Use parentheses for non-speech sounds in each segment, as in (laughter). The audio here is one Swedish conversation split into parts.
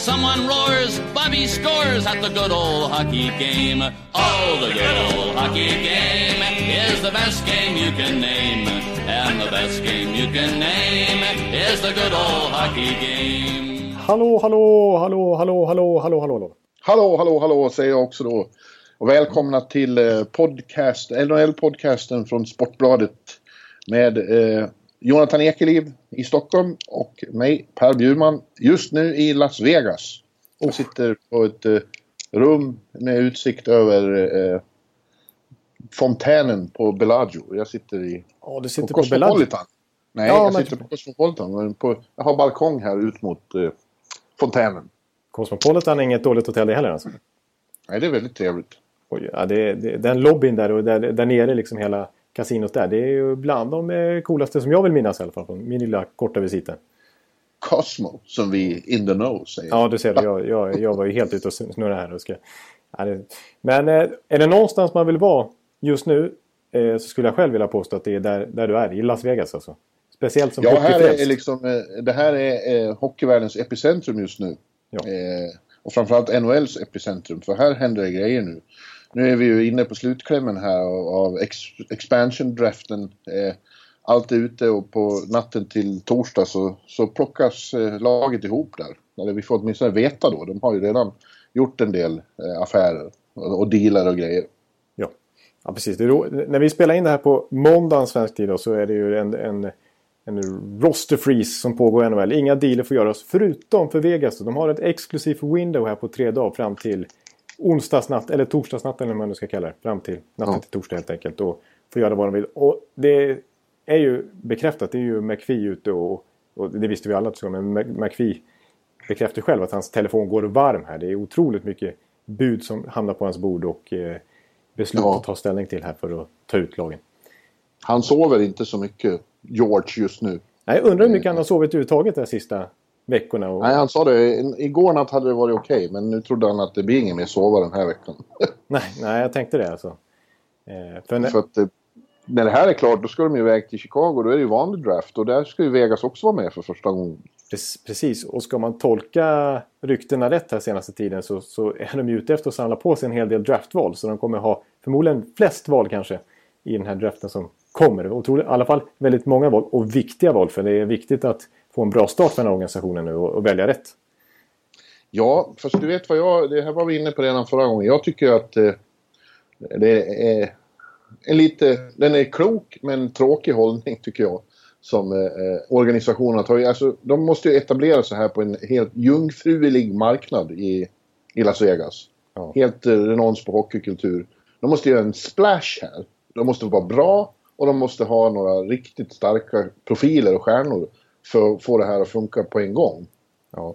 Someone roars, Bobby scores at the good old hockey game. Oh, the good old hockey game is the best game you can name. And the best game you can name is the good old hockey game. Hallå, hallå, hallå, hallå, hallå, hallå, hallå, hallå. Hallå, hallå, hallå säger jag också då. Och välkomna till eh, podcast, NHL-podcasten från Sportbladet. Med eh, Jonathan Ekeliv i Stockholm och mig, Per Bjurman, just nu i Las Vegas. Jag sitter på ett eh, rum med utsikt över eh, fontänen på Bellagio. Jag sitter i Ja, du sitter på på. Cosmopolitan. Nej, Ja, jag men- sitter på Cosmopolitan. men På, jag har balkong här ut mot eh, fontänen. Cosmopolitan är inget dåligt hotell det heller alltså. Nej, det är väldigt trevligt. Oj, ja, det, det, den lobbyn där och där, där nere liksom hela kasinot där. Det är ju bland de eh, coolaste som jag vill minnas i alla fall från min lilla korta visiten. Cosmo, som vi in the know säger. Ja, du ser det. Jag, jag, jag var ju helt ute och snurrade här. Och ska, men eh, är det någonstans man vill vara just nu eh, så skulle jag själv vilja påstå att det är där, där du är. I Las Vegas alltså. Speciellt som Ja, här är liksom, det här är hockeyvärldens epicentrum just nu. Ja. Och framförallt NHLs epicentrum, för här händer det grejer nu. Nu är vi ju inne på slutklämmen här av, ex, expansion-draften. Eh, allt är ute och på natten till torsdag så, så plockas eh, laget ihop där. Eller vi får åtminstone veta då. De har ju redan gjort en del eh, affärer och, och dealar och grejer. Ja, ja precis. Det ro... När vi spelar in det här på måndagen svensk tid då, så är det ju en, en, en roster freeze som pågår i NHL. Inga dealer får göras förutom för Vegas. Då. De har ett exklusivt window här på tre dagar fram till onsdagsnatt eller torsdagsnatt eller vad man nu ska kalla det. Fram till natten Ja. till torsdag helt enkelt. Och får göra vad de vill. Och det är ju bekräftat. Det är ju McPhee ute och, och det visste vi alla att det Men McPhee bekräftar själv att hans telefon går varm här. Det är otroligt mycket bud som hamnar på hans bord och eh, beslut Ja. att ta ställning till här för att ta ut lagen. Han sover inte så mycket, George, just nu. Nej, Jag undrar hur mycket han har sovit överhuvudtaget de här sista veckorna. Och... Nej, han sa det. Igår natt hade det varit okej, men nu trodde han att det blir ingen mer sova den här veckan. (laughs) Nej, nej, jag tänkte det alltså. Eh, för när... För att eh, när det här är klart, då ska de ju iväg till Chicago. Då är det ju vanlig draft och där ska ju Vegas också vara med för första gången. Pre- Precis, och ska man tolka ryktena rätt här senaste tiden så, så är de ju ute efter att samla på sig en hel del draftval. Så de kommer ha förmodligen flest val kanske i den här draften som kommer. Otroligt, I alla fall väldigt många val och viktiga val för det är viktigt att få en bra start för den här organisationen nu och, och välja rätt. Ja, fast du vet vad jag... Det här var vi inne på redan förra gången. Jag tycker att eh, det är en lite... Den är klok men tråkig hållning tycker jag. Som eh, organisationen har tagit. Alltså, de måste ju etablera sig här på en helt jungfrulig marknad i, i Las Vegas. Ja. Helt eh, renons på hockeykultur. De måste göra en splash här. De måste vara bra och de måste ha några riktigt starka profiler och stjärnor för att få det här att funka på en gång. Ja.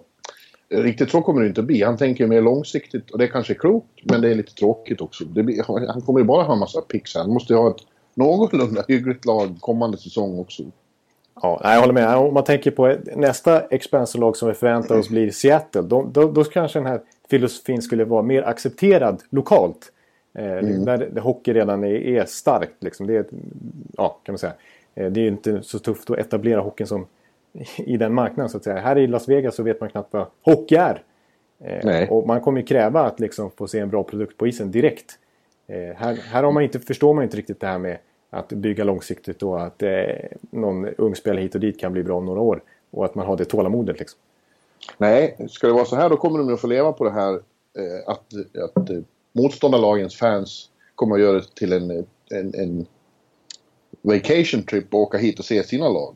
Riktigt så kommer det inte att bli. Han tänker mer långsiktigt och det kanske är klokt men det är lite tråkigt också. Blir, han kommer ju bara ha en massa picks här. Han måste ju ha ett någorlunda (laughs) hyggligt lag kommande säsong också. Ja, jag håller med. Om man tänker på nästa expansionlag som vi förväntar oss blir Seattle. Då, då, då kanske den här filosofin skulle vara mer accepterad lokalt. Eh, där hockey redan är, är starkt. Liksom. Det är, ja, kan man säga. Eh, det är ju inte så tufft att etablera hockeyn som i den marknaden så att säga. Här i Las Vegas så vet man knappt vad hockey är. Eh, och man kommer ju kräva att liksom få se en bra produkt på isen direkt. Eh, här här har man inte, förstår man inte riktigt det här med att bygga långsiktigt och att eh, någon ung spelare hit och dit kan bli bra om några år. Och att man har det tålamodet liksom. Nej, ska det vara så här då kommer de att få leva på det här eh, att, att eh, motståndarlagens fans kommer att göra det till en, en, en vacation trip och åka hit och se sina lag.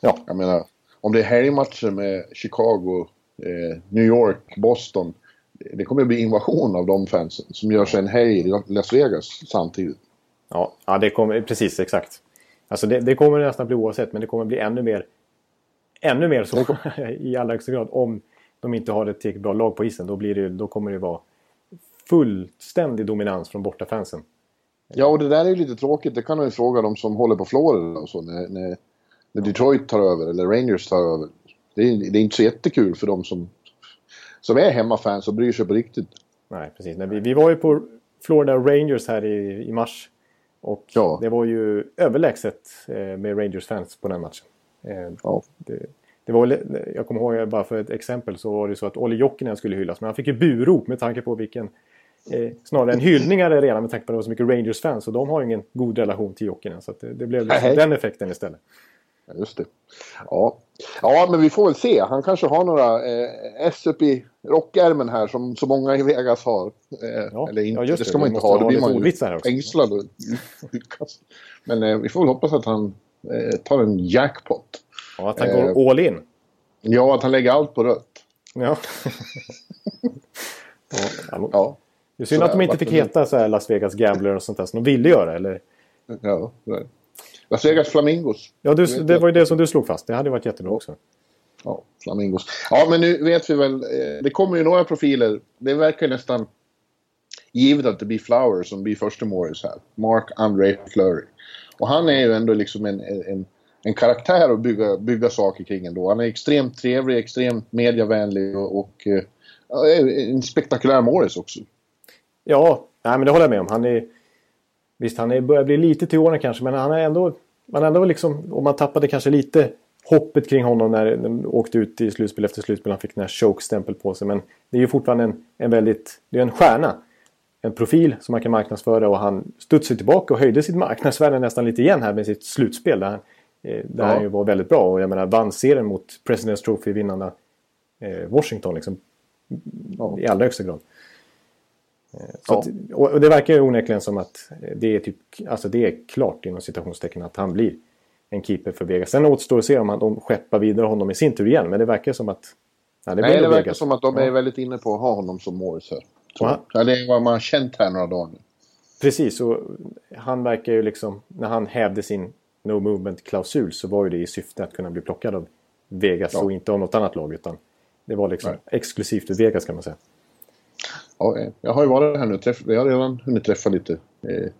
Ja, Jag menar, om det är helgmatcher med Chicago, eh, New York, Boston. Det kommer att bli invasion av de fansen som gör sig en helg i Las Vegas samtidigt. ja, ja det kommer, precis exakt. Alltså det, det kommer nästan bli oavsett men det kommer bli ännu mer ännu mer så (laughs) i allra högsta grad om de inte har ett tillräckligt bra lag på isen. Då, blir det, då kommer det vara fullständig dominans från bortafansen. Ja, och det där är ju lite tråkigt. Det kan man ju fråga de som håller på Florida och så. När, när när Detroit tar över eller Rangers tar över. Det är, det är inte så jättekul för de som, som är hemmafans och bryr sig på riktigt. Nej, precis. Nej, vi, vi var ju på Florida Rangers här i, i mars. Och Ja. det var ju överlägset eh, med Rangers-fans på den matchen. Eh, Ja. det, det var, jag kommer ihåg, bara för ett exempel, så var det så att Olli Jokinen skulle hyllas. Men han fick ju burop med tanke på vilken... Eh, snarare en hyllning är det redan med tanke på att det var så mycket Rangers-fans. Och de har ju ingen god relation till Jokinen. Så det, det blev liksom den effekten istället. Ja, just det. Ja. ja, men vi får väl se. Han kanske har några eh, S upp i rockärmen här som så många i Vegas har. Eh, Ja, eller inte, ja, just det det. ska man inte ha. Då blir man ju fängslad och. Men eh, vi får väl hoppas att han eh, tar en jackpot. Ja, att han Eh. går all in. Ja, att han lägger allt på rött. Ja. (laughs) ja. Ja. Det är synd att de inte fick heta så här Las Vegas Gambler och sånt där som de ville göra. Eller? ja nej. Las Vegas Flamingos. Ja, du, det var ju det som du slog fast. Det hade varit jättebra också. Ja, Flamingos. Ja, men nu vet vi väl. Eh, det kommer ju några profiler. Det verkar nästan givet att det blir Flower som blir första Morris här. Mark André Fleury. Och han är ju ändå liksom en, en, en karaktär att bygga, bygga saker kring ändå. Han är extremt trevlig, extremt mediavänlig och, och eh, en spektakulär Morris också. Ja, nej, men det håller jag med om. Han är, visst, han är, börjar bli lite till åren kanske, men han är ändå... Man ändå liksom, och man tappade kanske lite hoppet kring honom när de åkte ut i slutspel efter slutspel. Han fick den här choke-stämpel på sig. Men det är ju fortfarande en, en väldigt... Det är en stjärna. En profil som man kan marknadsföra och han studsade tillbaka och höjde sitt marknadsvärde nästan lite igen här med sitt slutspel. Där han, eh, där Ja. han ju var väldigt bra och jag menar vann serien mot President's Trophy-vinnarna eh, Washington liksom. Ja. I allra högsta grad. Eh, Så Ja. att, och det verkar ju onekligen som att det är, typ, alltså det är klart inom citationstecken att han blir en keeper för Vegas. Sen återstår att se om han, de skeppar vidare honom i sin tur igen. Men det verkar som att... Ja, det Nej, det nog verkar Vegas. som att de är Ja, väldigt inne på att ha honom som ja, det är vad man har känt här några dagar nu. Precis, och han verkar ju liksom... När han hävde sin No Movement-klausul så var ju det i syfte att kunna bli plockad av Vegas Ja. och inte av något annat lag. Utan det var liksom Nej. exklusivt för Vegas kan man säga. Ja, eh, jag har ju varit här nu. Träff, jag har redan hunnit träffa lite eh,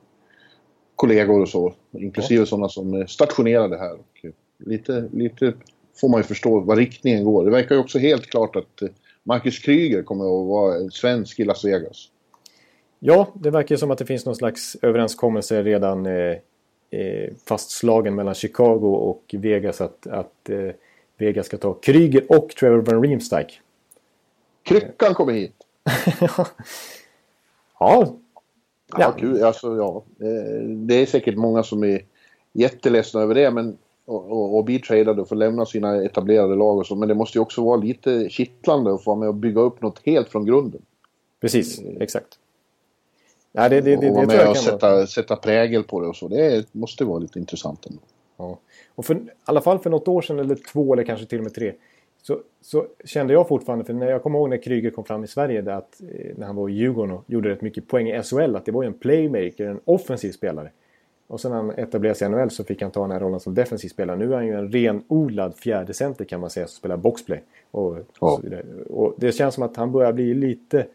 kollegor och så. Inklusive sådana som är stationerade här. Och eh, lite, lite får man ju förstå vad riktningen går. Det verkar ju också helt klart att eh, Marcus Kryger kommer att vara en svensk i Las Vegas. Ja, det verkar som att det finns någon slags överenskommelse redan eh, eh, fastslagen mellan Chicago och Vegas att, att eh, Vegas ska ta Kryger och Trevor Van Riemsdyk. Kryckan kommer hit. (laughs) ja, Ja, Ja. kul. Alltså, ja. Eh, Det är säkert många som är jätteledsna över det men, och, och, och blir tradade och får lämna sina etablerade lag och så. Men det måste ju också vara lite kittlande att få vara med och bygga upp något helt från grunden. precis. Exakt. Nej, det, det, det, och vara med och sätta, sätta prägel på det och så. Det måste vara lite intressant ändå. Ja. Och för, i alla fall för något år sedan, eller två eller kanske till och med tre, så, så kände jag fortfarande, för när jag kommer ihåg när Kryger kom fram i Sverige, det att, eh, när han var i Djurgården och gjorde rätt mycket poäng i SHL, att det var ju en playmaker, en offensiv spelare. Och sen när han etablerade sig i NHL så fick han ta den här rollen som defensiv spelare. Nu är han ju en renodlad fjärde center kan man säga, som spelar boxplay. Och, Ja. och det känns som att han börjar bli lite,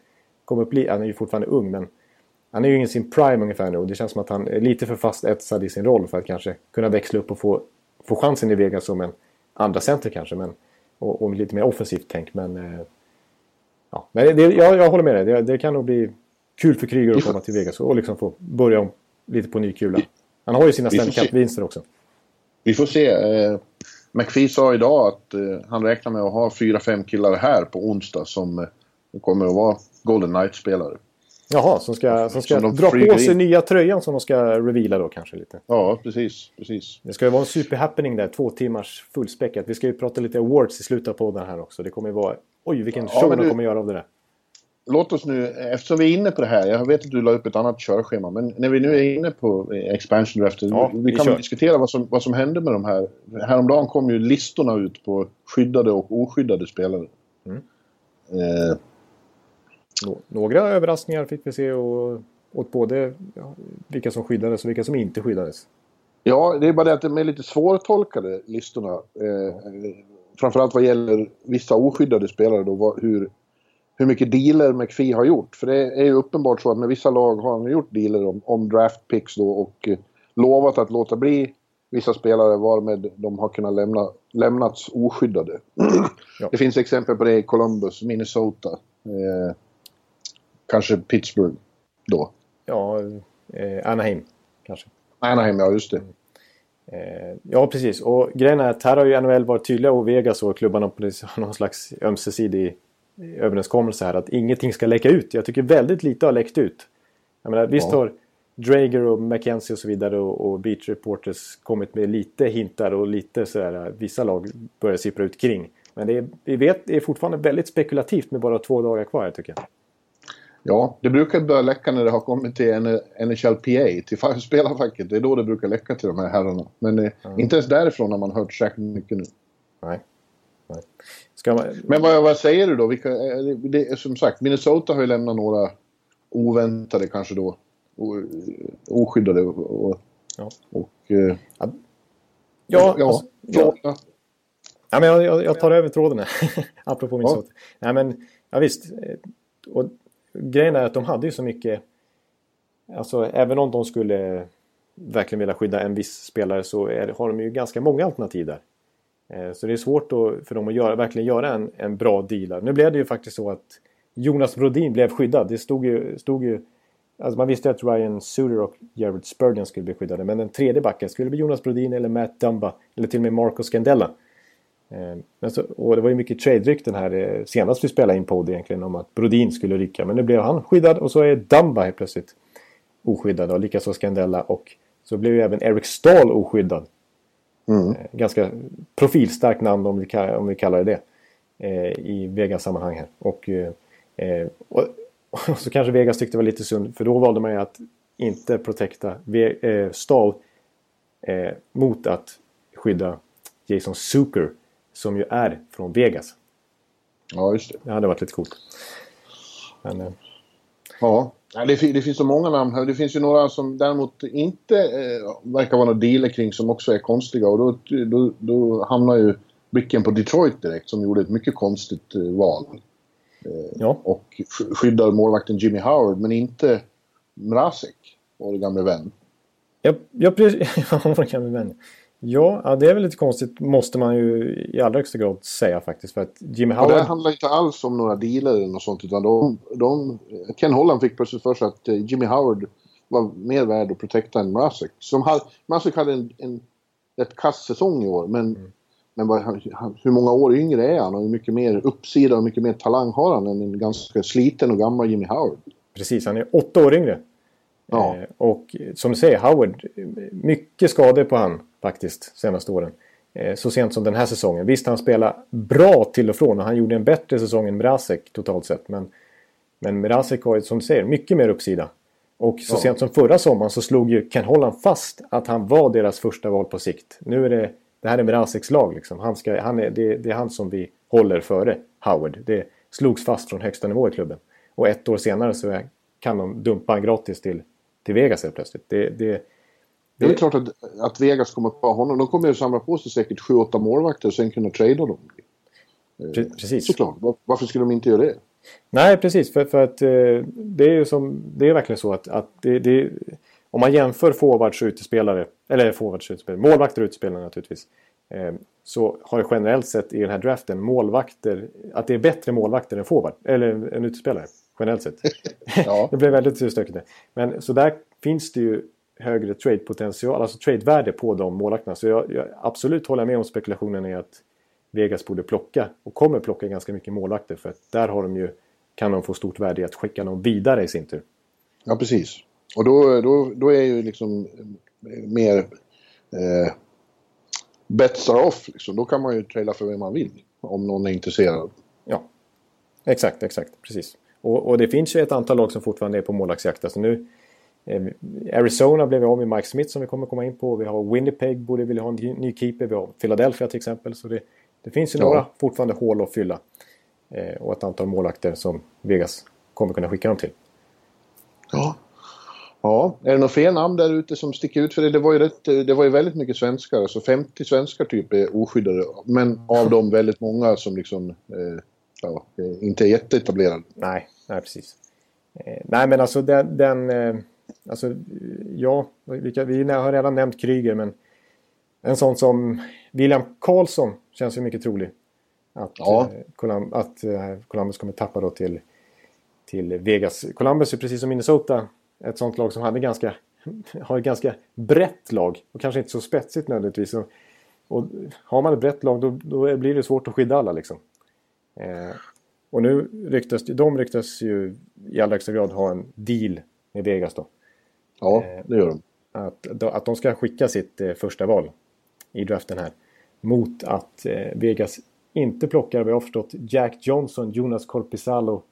kommer bli, han är ju fortfarande ung men han är ju i sin prime ungefär nu och det känns som att han är lite för fast etsad i sin roll för att kanske kunna växla upp och få, få chansen i Vegas som en andra center kanske. Men, och, och lite mer offensivt tänk. Men, eh, ja. men det, jag, jag håller med dig. Det, det kan nog bli kul för Kryger att komma till Vegas och liksom få börja om lite på ny kula. Han har ju sina Stanley. Cup-vinster också. Vi får se. Eh, McPhee sa idag att eh, han räknar med att ha fyra, fem killar här på onsdag som eh, kommer att vara Golden Knights-spelare. Jaha, som ska, som ska Som dra på sig in. nya tröjan som de ska reveala då kanske lite. Ja, precis. precis. Det ska ju vara en superhappening där, två timmars fullspäckat. Vi ska ju prata lite awards i slutet av podden här också. Det kommer ju vara... Oj, vilken Ja, show men de du- kommer göra av det där. Låt oss nu, eftersom vi är inne på det här, jag vet att du la upp ett annat körschema, men när vi nu är inne på eh, expansion draften, Ja, vi vi kan kör. diskutera vad som, vad som hände med de här. Häromdagen kom ju listorna ut på skyddade och oskyddade spelare. Mm. Eh, Några överraskningar fick vi se och, åt både ja, vilka som skyddades och vilka som inte skyddades. Ja, det är bara det att de är lite svårtolkade listorna. Eh, framförallt vad gäller vissa oskyddade spelare då, vad, hur, hur mycket dealer McPhee har gjort. För det är ju uppenbart så att med vissa lag har han gjort dealer om, om draft picks då och eh, lovat att låta bli vissa spelare varmed de har kunnat lämna, lämnats oskyddade. (clears throat) Ja. Det finns exempel på det i Columbus, Minnesota, eh, kanske Pittsburgh då. Ja, eh, Anaheim kanske. Anaheim, ja just det. Mm. Eh, ja, precis. Och grejen är att här har ju NHL varit tydliga och Vegas och klubbarna på (laughs) någon slags ömsesidig överenskommelse här att ingenting ska läcka ut. Jag tycker väldigt lite har läckt ut. Jag menar, visst ja. har Drager och McKenzie och så vidare och, och Beach Reporters kommit med lite hintar och lite sådär vissa lag börjar sippra ut kring. Men det är, vi vet, det är fortfarande väldigt spekulativt med bara två dagar kvar tycker jag. Ja, det brukar börja läcka när det har kommit till NHLPA, till spelarfacket. Det är då det brukar läcka till de här herrarna. Men mm. inte ens därifrån har man hört särskilt mycket nu. Nej. Nej. Man... Men vad, vad, säger du då? Vilka, det, som sagt, Minnesota har ju lämnat några oväntade kanske då. Oskyddade och... och, ja. och eh, ja. Ja, ja, alltså, ja. ja. men jag, jag, jag tar över tråden här. (laughs) Apropå Minnesota. Ja. Nej men, ja visst. Och grejen är att de hade ju så mycket... Alltså även om de skulle verkligen vilja skydda en viss spelare så är, har de ju ganska många alternativ där. Eh, så det är svårt då för dem att göra, verkligen göra en, en bra deal. Nu blev det ju faktiskt så att Jonas Brodin blev skyddad. Det stod ju... Stod ju alltså man visste att Ryan Suter och Jared Spurgeon skulle bli skyddade. Men den tredje backen skulle bli Jonas Brodin eller Matt Dumba. Eller till och med Marco Scandella. Eh, så, och det var ju mycket trade-rykten här eh, senast vi spelade in podd egentligen om att Brodin skulle rycka. Men nu blev han skyddad och så är Dumba helt plötsligt oskyddad och likaså Scandella och så blev ju även Eric Stahl oskyddad. Mm. Eh, ganska profilstarkt namn om vi, om vi kallar det det i Vegas-sammanhang här. Och, och, och, så kanske Vegas tyckte det var lite synd för då valde man ju att inte protekta Stahl mot att skydda Jason Zucker som ju är från Vegas. Ja, just det. Det hade varit lite coolt. Men, eh. Ja, det, det, finns så många namn här. Det finns ju några som däremot inte eh, verkar vara några dealer kring som också är konstiga. Och då, då, då hamnar ju blicken på Detroit direkt som gjorde ett mycket konstigt eh, val. Eh, ja. Och skyddar målvakten Jimmy Howard men inte Mrazek, vår gamle vän. Ja, ja precis. (laughs) vår gamle vän. Ja, det är väl lite konstigt måste man ju i allra högsta grad säga faktiskt. För att Jimmy Howard... Och det handlar inte alls om några dealer eller något sånt utan de, de, Ken Holland fick plötsligt för sig att eh, Jimmy Howard var mer värd att protekta än Mrazek. Som hade, Mrazek hade en, en rätt kass säsong i år men, mm. men vad, hur många år yngre är han och hur mycket mer uppsida och mycket mer talang har han än en ganska sliten och gammal Jimmy Howard? Precis, han är åtta år yngre. Ja. Eh, och som du säger, Howard, mycket skador på han faktiskt senaste åren. Eh, så sent som den här säsongen. Visst, han spelar bra till och från och han gjorde en bättre säsong än Mrazek totalt sett. Men, men Mrazek har ju som du säger mycket mer uppsida. Och så ja. sent som förra sommaren så slog ju Ken Holland fast att han var deras första val på sikt. Nu är det, det här är Mrazeks lag liksom. Han ska, han är, det, det är han som vi håller före Howard. Det slogs fast från högsta nivå i klubben. Och ett år senare så kan de dumpa han gratis till, till Vegas helt plötsligt. Det, det, det är klart att, att Vegas kommer att ta honom. De kommer ju samla på sig säkert 7-8 målvakter och sen kunna trada dem. Eh, precis. Såklart. Varför skulle de inte göra det? Nej, precis. För, för att eh, det är ju som, det är verkligen så att, att det, det, om man jämför forwards och utespelare, eller forwards och utespelare, målvakter och utespelare naturligtvis. Eh, så har det generellt sett i den här draften målvakter, att det är bättre målvakter än forward, eller en utespelare. Generellt sett. (laughs) ja. det blev väldigt stökigt. Men så där finns det ju högre trade-potential, alltså trade-värde på de målvakterna. Så jag, jag absolut håller med om spekulationen i att Vegas borde plocka och kommer plocka ganska mycket målvakter för att där har de ju, kan de få stort värde i att skicka dem vidare i sin tur. Ja, precis. Och då, då, då är ju liksom mer eh, bets are off. Liksom. Då kan man ju traila för vem man vill om någon är intresserad. Ja, exakt, exakt, precis. Och, och det finns ju ett antal lag som fortfarande är på målvaktsjakt. Alltså nu, Eh, Arizona blev vi av med Mike Smith som vi kommer komma in på. Vi har Winnipeg borde vilja ha en ny keeper. Vi har Philadelphia till exempel. Så det, det finns ju ja. några fortfarande hål att fylla. Eh, och ett antal målakter som Vegas kommer kunna skicka dem till. Ja. Ja, är det några fler namn där ute som sticker ut? För det, det, var ju rätt, det var ju väldigt mycket svenskar, alltså 50 svenskar typ är oskyddade. Men av dem väldigt många som liksom eh, ja, inte är jätteetablerade. Nej, nej precis. Eh, nej men alltså den, den eh, Alltså, ja, vi har redan nämnt Kryger men En sån som William Karlsson känns ju mycket trolig. Att, Ja. eh, Colum- att Columbus kommer tappa då till, till Vegas. Columbus är precis som Minnesota ett sånt lag som hade ganska, (laughs) har ett ganska brett lag. Och kanske inte så spetsigt nödvändigtvis. Och, och har man ett brett lag då, då blir det svårt att skydda alla liksom. Eh, och nu ryktas de ryktas ju i allra högsta grad ha en deal med Vegas då. Ja, det gör de. Att, att de ska skicka sitt eh, första val i draften här. Mot att eh, Vegas inte plockar, vad jag förstått, Jack Johnson, Jonas Corpizallo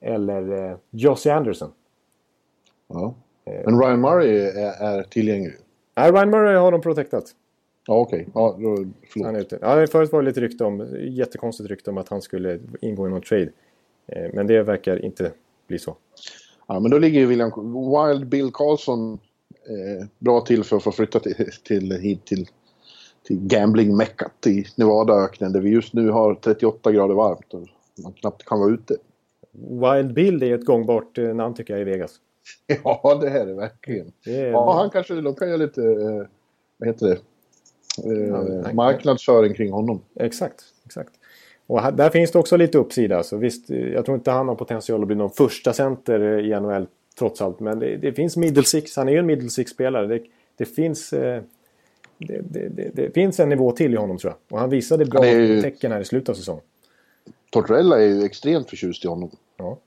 eller eh, Josie Anderson. Ja. Men Ryan Murray är, är tillgänglig. Nej, Ryan Murray har de protectat. Ja, okej. Ja, Han är förlåt. ute. Ja, förut var det lite rykte om, jättekonstigt rykte om att han skulle ingå i någon trade. Eh, men det verkar inte bli så. Ja, men då ligger ju William Wild Bill Karlsson eh, bra till för att få flytta till, till, hit till, till gambling-meckat i Nevadaöknen där vi just nu har 38 grader varmt och man knappt kan vara ute. Wild Bill är ett gångbart eh, namn tycker jag i Vegas. (laughs) Ja, det är verkligen. Det är, Ja, han kanske, de kan göra lite, eh, vad heter det, Ja, eh, marknadsföring kring honom. Exakt, exakt. Och här, där finns det också lite uppsida. Så visst, eh, jag tror inte han har potential att bli någon första center eh, i NHL trots allt. Men det, det finns middle six. Han är ju en middle six-spelare. Det, det, finns, eh, det, det, det, finns en nivå till i honom tror jag. Och han visade bra Han ju- tecken här i slutet av säsongen. Tortorella är ju extremt förtjust i honom. Ja.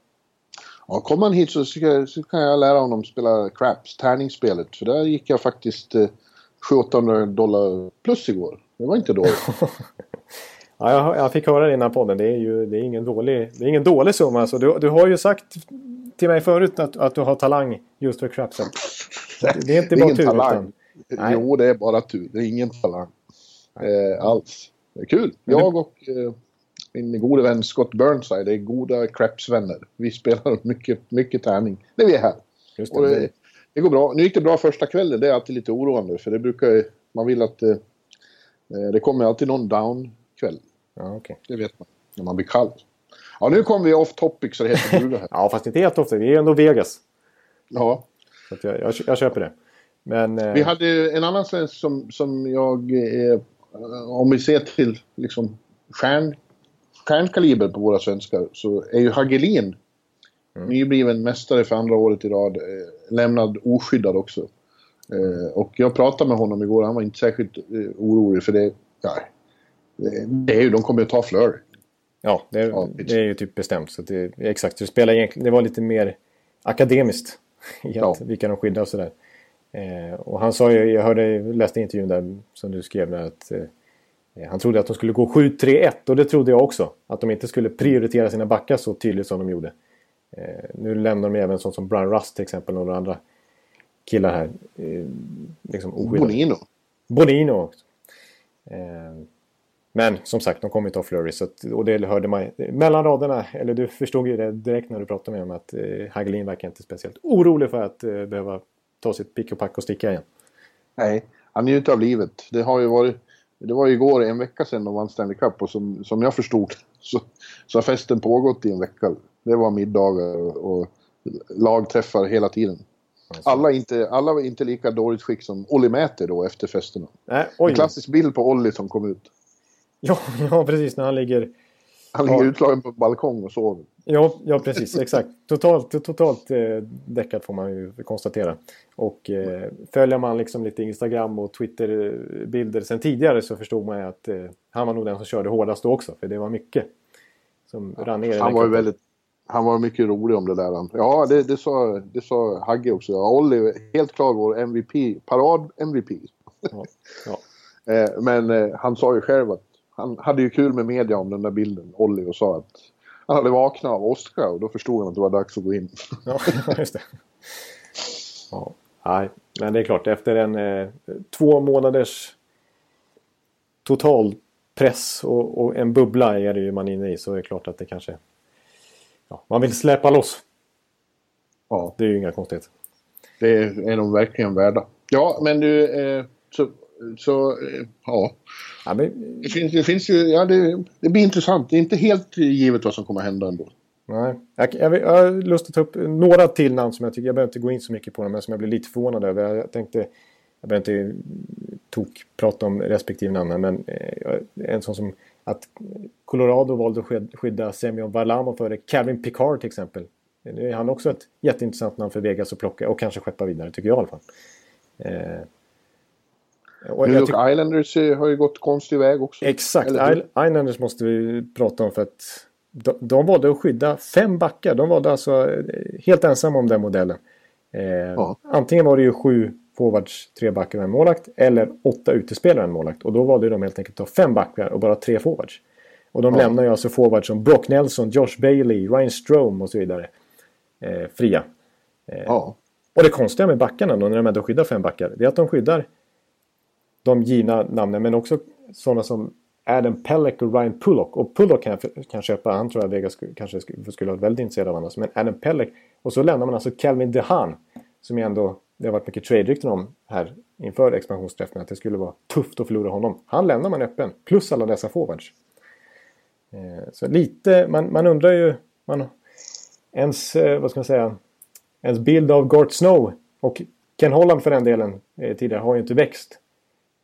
Ja, kommer han hit så, så kan jag lära honom spela craps, tärningsspelet. För där gick jag faktiskt eh, 700 dollar plus igår. Det var inte dåligt. (laughs) Ja, jag, fick höra det innan podden. Det är ju det är ingen dålig, det är ingen dålig summa. Alltså, du, du har ju sagt till mig förut att, att du har talang just för crapsen. Det är inte (laughs) bara ingen tur. talang. Utan. Jo, det är bara tur. Det är ingen talang. Eh, alls. Det är kul. Jag och eh, min gode vän Scott Burnside är goda crapsvänner. Vi spelar mycket, mycket tärning när vi är här. just det, det, går bra. Nu gick det bra första kvällen. Det är alltid lite oroande. För det brukar ju- Man vill att... Eh, eh, det kommer alltid någon down-kväll. ja, okej. Det vet man. När man blir kall. Ja, nu kommer vi off topic så det heter duga här. (laughs) ja, fast inte helt ofta. Det är ändå Vegas. Ja. Så jag, jag, jag köper det. Men... eh, Vi hade ju en annan svensk som, som jag... Eh, om vi ser till liksom stjärn, stjärnkaliber på våra svenskar så är ju Hagelin Mm. nybliven mästare för andra året i rad. Eh, lämnad oskyddad också. Eh, och jag pratade med honom igår. Han var inte särskilt eh, orolig för det. Ja, det, är ju, de kommer ju ta Fleur. Ja, det, Ja, det är ju typ bestämt. Så det, exakt, det spelar egentligen... Det var lite mer akademiskt. (laughs) I att, Ja. Vilka de skyddar och sådär. Eh, och han sa ju, jag hörde, läste intervjun där som du skrev där att eh, han trodde att de skulle gå 7-3-1 och det trodde jag också. Att de inte skulle prioritera sina backar så tydligt som de gjorde. Eh, nu lämnar de även sånt som Brian Rust till exempel och några andra killar här. Eh, liksom. Bonino. Bonino också. Eh, men som sagt, de kommer inte ha Flurry. Så att, och det hörde man mellan raderna. Eller du förstod ju det direkt när du pratade med honom. Att eh, Hagelin verkar inte speciellt orolig för att eh, behöva ta sitt pick och pack och sticka igen. Nej, han njuter av livet. Det har ju varit... Det var ju igår en vecka sedan de vann Stanley Cup och som, som jag förstod (laughs) så, så har festen pågått i en vecka. Det var middagar och, och lagträffar hela tiden. Alltså. Alla, inte, alla var inte lika dåligt skick som Olli Mäter då efter festerna. Nej, En klassisk bild på Olli som kom ut. Ja, (laughs) ja, precis. När han ligger... Han Ja. ligger utslagen på en balkong och sover. Ja, ja precis. (laughs) Exakt. Totalt, totalt eh, däckat får man ju konstatera. Och eh, följer man liksom lite Instagram och Twitter-bilder sen tidigare så förstod man ju att eh, han var nog den som körde hårdast då också. För det var mycket som rann ner Han var ju väldigt... Han var mycket rolig om det där. Ja, det, det, sa, det sa Hagge också. Ja, Olli, helt klar vår MVP. Parad-MVP. Ja, ja. (laughs) Eh, men eh, han sa ju själv att han hade ju kul med media om den där bilden, Olli, och sa att han hade vaknat av åska och då förstod han att det var dags att gå in. (laughs) Ja, just det. Ja, nej, men det är klart efter en eh, två månaders total press och, och en bubbla är det ju man inne i så är det klart att det kanske... Ja, man vill släppa loss. Ja, Det är ju inga konstigheter. det är de verkligen värda. Ja, men du, eh, så, så eh, ja. Ja, men, Det finns, det finns ju, ja det, det blir intressant. Det är inte helt givet vad som kommer hända ändå. nej. Jag, jag, jag har lust att ta upp några till namn som jag tycker, jag behöver inte gå in så mycket på dem, men som jag blir lite förvånad över. Jag tänkte, jag behöver inte tok prata om respektive namn men eh, en sån som att Colorado valde att skydda Semyon Varlamov före Calvin Picard till exempel. Nu är han också ett jätteintressant namn för Vegas att plocka och kanske skeppa vidare tycker jag i alla fall. Eh, New York Islanders har ju gått konstig väg också. Exakt, Islanders måste vi prata om för att de, de valde att skydda fem backar. De valde alltså eh, helt ensamma om den modellen. Eh, ja. Antingen var det ju sju forwards, tre backar och en målakt. Eller åtta utespelare och en målvakt. Och då valde de helt enkelt att ta fem backar och bara tre forwards. Och de ja. lämnar ju alltså forwards som Brock Nelson, Josh Bailey, Ryan Strome och så vidare. Eh, fria. Eh, ja. Och det konstiga med backarna då när de ändå skyddar fem backar. Det är att de skyddar de givna namnen men också sådana som Adam Pelleck och Ryan Pullock. Och Pullock kan jag kan köpa, han tror jag Vegas kanske skulle, skulle vara väldigt intresserad av annars. Men Adam Pelleck. Och så lämnar man alltså Calvin DeHaan. Som är ändå, det har varit mycket trade-rykten om här inför expansionsträffen. Att det skulle vara tufft att förlora honom. Han lämnar man öppen. Plus alla dessa forwards. Eh, så lite, man, man undrar ju. Man, ens, eh, vad ska man säga. Ens bild av Gort Snow. Och Ken Holland för den delen eh, tidigare har ju inte växt.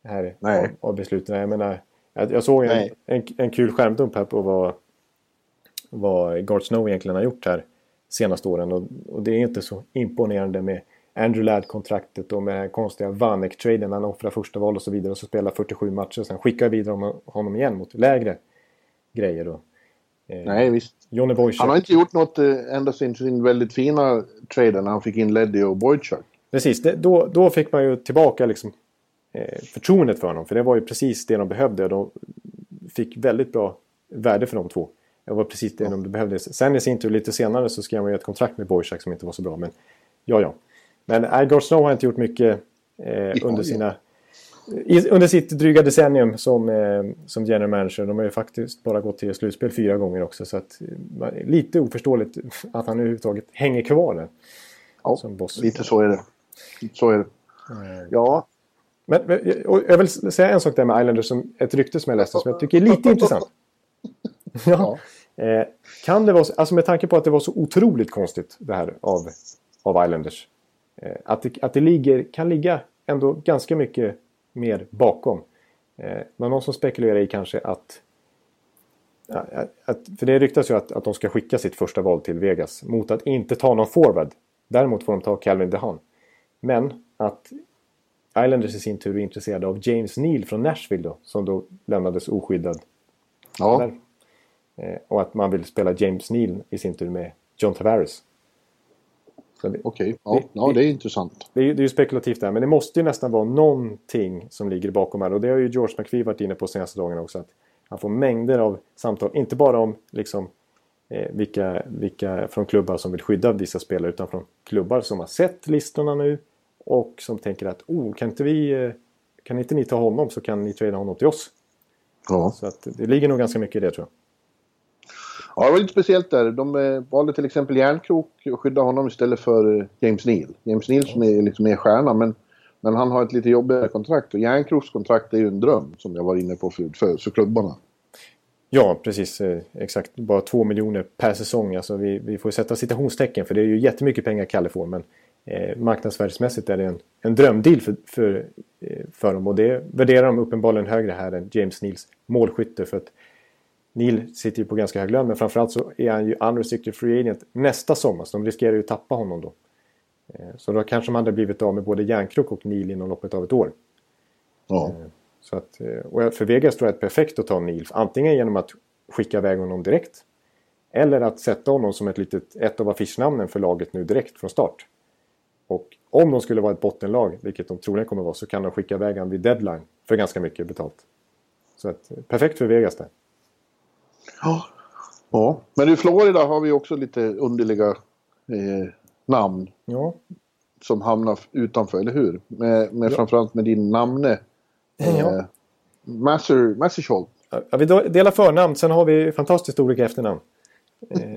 Här. Av, av besluten. Jag menar jag, jag såg en, en, en, kul skärmdump här på vad, vad Gart Snow egentligen har gjort här senaste åren. Och, och det är inte så imponerande med Andrew Ladd-kontraktet och med konstiga Vanek-traden. Han offrar första val och så vidare och så spelar 47 matcher. Sen skickar vidare honom igen mot lägre grejer. Då. Eh, Nej, visst. Johnny Boychuk. Han har inte gjort något eh, ända sedan sin väldigt fina trade när han fick in Leddy och Boychuk. Precis, det, då, då fick man ju tillbaka liksom Eh, förtroendet för honom. För det var ju precis det de behövde. De fick väldigt bra värde för de två. Det var precis det ja. de behövde. Sen i sin tur lite senare så skrev man ju ett kontrakt med Boychuk som inte var så bra. Men ja, ja. Men Igor Snow har inte gjort mycket eh, under sina... I, under sitt dryga decennium som, eh, som general manager. De har ju faktiskt bara gått till slutspel fyra gånger också. Så att, eh, lite oförståeligt att han överhuvudtaget hänger kvar där. Ja, lite så är det. Så är det. Ja, men, jag vill säga en sak där med Islanders som ett rykte som jag läste som jag tycker är lite intressant. (laughs) ja. Eh, kan det vara, alltså med tanke på att det var så otroligt konstigt det här av, av Islanders. Eh, att, det, att det ligger, kan ligga ändå ganska mycket mer bakom. Eh, men någon som spekulerar i kanske att, att för det ryktas ju att, att de ska skicka sitt första val till Vegas mot att inte ta någon forward. Däremot får de ta Calvin DeHaan. Men att Islanders i sin tur är intresserade av James Neal från Nashville då, som då lämnades oskyddad. Ja. Eh, och att man vill spela James Neal i sin tur med John Tavares. Okej, okay. ja, det, ja, det är intressant. Det är, det är ju spekulativt där, men det måste ju nästan vara någonting som ligger bakom här. Och det har ju George McPhee varit inne på senaste dagarna också. Att han får mängder av samtal, inte bara om liksom, eh, vilka, vilka från klubbar som vill skydda vissa spelare, utan från klubbar som har sett listorna nu och som tänker att oh, kan inte vi eh, kan inte ni ta honom så kan ni trada honom till oss. Ja. Så att det ligger nog ganska mycket i det tror jag. Ja, det var lite speciellt där. De eh, valde till exempel Järnkrok och skydda honom istället för eh, James Neal. James Neal som är liksom mer stjärna men, men han har ett lite jobbigare kontrakt och Järnkroks kontrakt är ju en dröm som jag var inne på för, för, för klubbarna. Ja, precis. Eh, exakt. Bara två miljoner per säsong. Alltså vi, vi får sätta citationstecken för det är ju jättemycket pengar Kalle får. Men eh, marknadsvärdsmässigt är det en, en drömdeal för, för, eh, för dem. Och det värderar de uppenbarligen högre här än James Neals målskytte. För att Neil sitter ju på ganska hög lön men framförallt så är han ju unrestricted free agent nästa sommar. Så de riskerar ju att tappa honom då. Eh, så då kanske de hade blivit av med både Järnkrok och Neil inom loppet av ett år. Ja. Eh, så att, eh, och för Vegas tror jag det är perfekt att ta Neil. Antingen genom att skicka iväg honom direkt. Eller att sätta honom som ett, litet, ett av affischnamnen för laget nu direkt från start. Och om de skulle vara ett bottenlag, vilket de troligen kommer att vara, så kan de skicka iväg honom vid deadline för ganska mycket betalt. Så att, perfekt för Vegas där. Ja. ja, men i Florida har vi också lite underliga eh, namn. Ja. Som hamnar utanför, eller hur? Med, med ja. Framförallt med din namne. Eh, ja. Masser, Masserscholdt. Ja, vi delar förnamn, sen har vi fantastiskt olika efternamn. (laughs) Eh,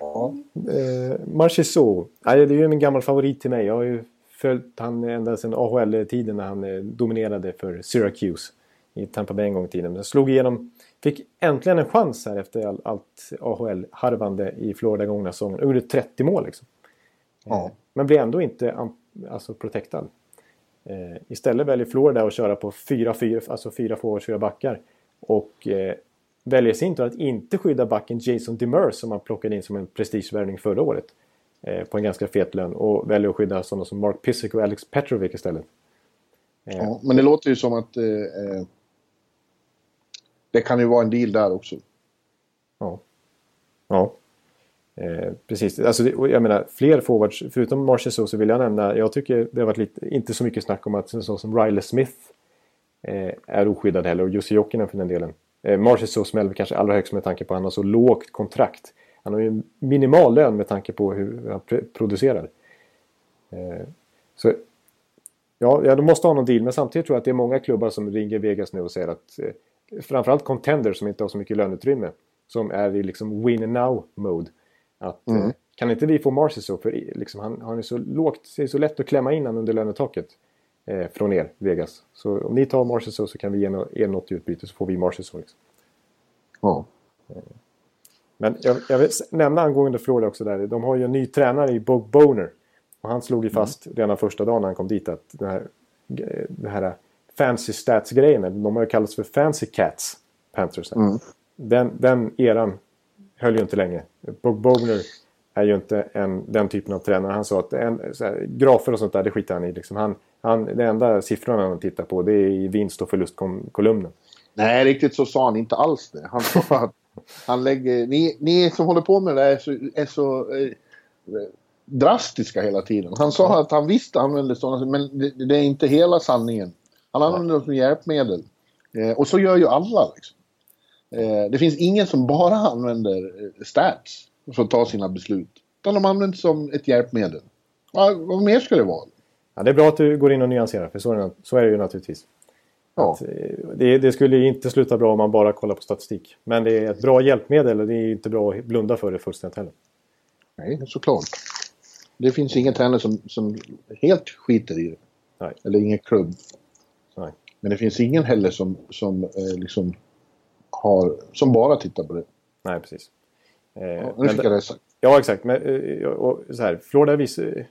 ja, Eh, Marchesau. det är ju en gammal favorit till mig. Jag har ju följt han ända sedan AHL-tiden när han eh, dominerade för Syracuse i Tampa Bay en gång i tiden. Men slog igenom, fick äntligen en chans här efter all, allt AHL-harvande i Florida gångna säsongen. Gjorde 30 mål liksom. Ja. Men blev ändå inte alltså, protectad. Eh, istället väljer Florida att köra på fyra, fyra, alltså fyra forwards, fyra backar. Och eh, väljer sin tur att inte skydda backen Jason Demers som man plockade in som en prestigevärvning förra året. Eh, på en ganska fet lön och väljer att skydda sådana som Mark Pissick och Alex Petrovic istället. Eh. Ja, men det låter ju som att eh, eh, det kan ju vara en deal där också. Ja. Ja. Eh, precis, alltså, jag menar fler forwards, förutom Marchessault så vill jag nämna, jag tycker det har varit lite, inte så mycket snack om att en sån som Riley Smith eh, är oskyddad heller och Jussi Jokinen för den delen. Eh, Marshall så smäller kanske allra högst med tanke på att han har så lågt kontrakt. Han har ju en minimal lön med tanke på hur han producerar. Eh, så ja, ja, de måste ha någon deal men samtidigt tror jag att det är många klubbar som ringer Vegas nu och säger att eh, framförallt contender som inte har så mycket löneutrymme som är i liksom win now mode att, mm. Eh, kan inte vi få Marcy så? För liksom, han, han är så lågt, det är så lätt att klämma in honom under lönetaket. Eh, från er, Vegas. Så om ni tar Marcy så, så kan vi ge er något i utbyte så får vi Marcy så. Liksom. Ja. Eh, men jag, jag vill nämna angående Florida också där. De har ju en ny tränare i Bog Boner. Och han slog ju mm. fast mm. redan första dagen när han kom dit att den här, den här fancy stats-grejen, de har ju kallats för fancy cats, Panthers. Mm. Den, den eran höll ju inte länge. Bogner är ju inte en, den typen av tränare. Han sa att en, här, grafer och sånt där, det skiter han i. Liksom. Han, han, det enda siffrorna han tittar på det är i vinst och förlustkolumnen. Nej, riktigt så sa han inte alls det. Han sa att han lägger... Ni, ni som håller på med det är så, är så eh, drastiska hela tiden. Han sa ja. att han visst använde sådana, men det, det, är inte hela sanningen. Han använder dem som hjälpmedel. Eh, och så gör ju alla. Liksom. Eh, det finns ingen som bara använder eh, stats för att ta sina beslut. Utan de används som ett hjälpmedel. Ja, vad mer ska det vara? Ja, det är bra att du går in och nyanserar, för så är det, så är det ju naturligtvis. Ja. Eh, det, det, skulle ju inte sluta bra om man bara kollar på statistik. Men det är ett bra hjälpmedel och det är inte bra att blunda för det fullständigt heller. Nej, såklart. Det finns ingen tränare som, som helt skiter i det. Nej. Eller ingen klubb. Nej. Men det finns ingen heller som, som eh, liksom har, som bara tittar på det. Nej, precis. Eh, ja, nu fick jag det sagt. Ja, exakt. Men, eh, och, så här, Florida vis, eh,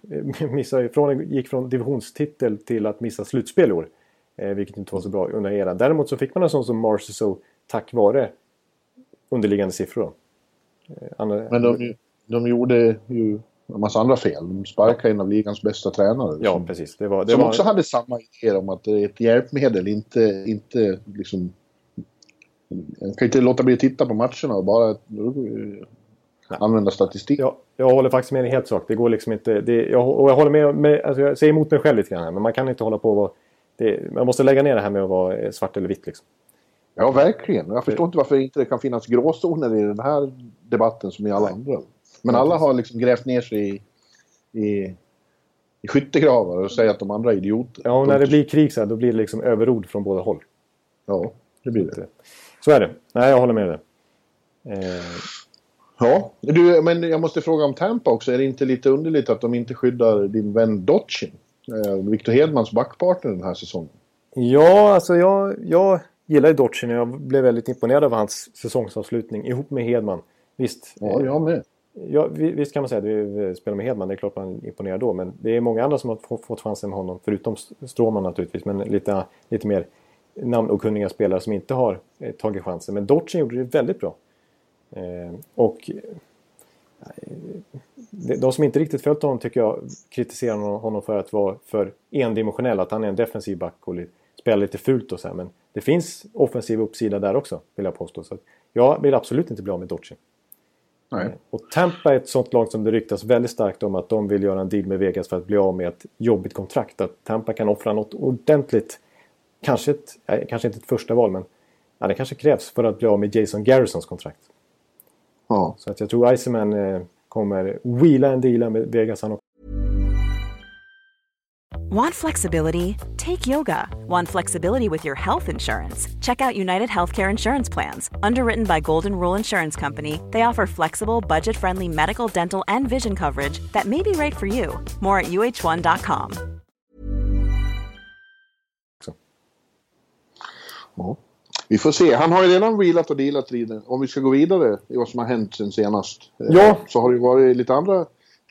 missade, från, gick från divisionstitel till att missa slutspel i år. Eh, vilket inte var så bra under eran. Däremot så fick man en sån som Marceau tack vare underliggande siffror. Eh, andra, Men de, de gjorde ju en massa andra fel. De sparkade en av ligans bästa tränare. Ja, som, precis. Det var, det som var... också hade samma idé om att det är ett hjälpmedel, inte, inte liksom jag kan inte låta bli att titta på matcherna och bara Nej. använda statistik. Ja, jag håller faktiskt med dig helt sak. Det går liksom inte... Det, jag, och jag håller med, med alltså jag säger emot mig själv lite grann här, men man kan inte hålla på och vara... Det, man måste lägga ner det här med att vara svart eller vitt liksom. Ja, verkligen. Jag förstår inte varför det inte kan finnas gråzoner i den här debatten som i alla andra. Men alla har liksom grävt ner sig i, i, i skyttegravar och säger att de andra är idioter. Ja, och när det blir krig så här, då blir det liksom överord från båda håll. Ja, det blir det. Så är det. Nej, jag håller med dig. Eh... Ja, du, men jag måste fråga om Tampa också. Är det inte lite underligt att de inte skyddar din vän Dotchin? Eh, Victor Hedmans backpartner den här säsongen. Ja, alltså jag, jag gillar ju Dotchin och jag blev väldigt imponerad av hans säsongsavslutning ihop med Hedman. Visst. Ja, jag med. Ja, visst kan man säga att vi spelar med Hedman, det är klart man imponerar då. Men det är många andra som har fått chansen med honom, förutom Stråman naturligtvis. Men lite, lite mer namnokunniga spelare som inte har eh, tagit chansen. Men Dodgen gjorde det väldigt bra. Eh, och eh, de som inte riktigt följt honom tycker jag kritiserar honom för att vara för endimensionell. Att han är en defensiv back och spelar lite fult och så här. Men det finns offensiv uppsida där också vill jag påstå. Så jag vill absolut inte bli av med Dodgen. Nej. Och Tampa är ett sånt lag som det ryktas väldigt starkt om att de vill göra en deal med Vegas för att bli av med ett jobbigt kontrakt. Att Tampa kan offra något ordentligt kanske, ett, kanske inte ett första val, men ja, det kanske krävs för att bli av med Jason Garrisons kontrakt. Ja. Så att jag tror Iceman eh, kommer wheela en deal med Vegas han Want flexibility? Take yoga. Want flexibility with your health insurance? Check out United Healthcare Insurance Plans. Underwritten by Golden Rule Insurance Company, they offer flexible, budget friendly medical, dental, and vision coverage that may be right for you. More at uh1.com. Ja. Vi får se. Han har ju redan wheelat och dealat tiden. Om vi ska gå vidare i vad som har hänt sen senast. Eh, ja. Så har det varit lite andra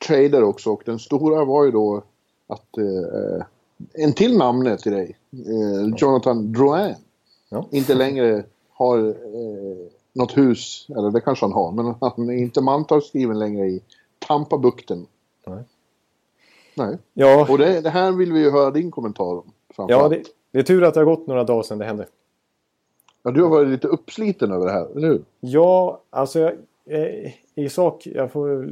trader också. Och den stora var ju då att eh, en till namne till dig. Eh, Jonathan Drouin. Ja. Inte längre har eh, något hus, eller det kanske han har, men han är inte mantalsskriven längre i Tampabukten. Nej. Nej. Ja, Och det, det här vill vi ju höra din kommentar om. ja det, det är tur att det har gått några dagar sedan det hände. ja, du har varit lite uppsliten över det här, eller hur? Ja, alltså jag, eh, i sak, jag får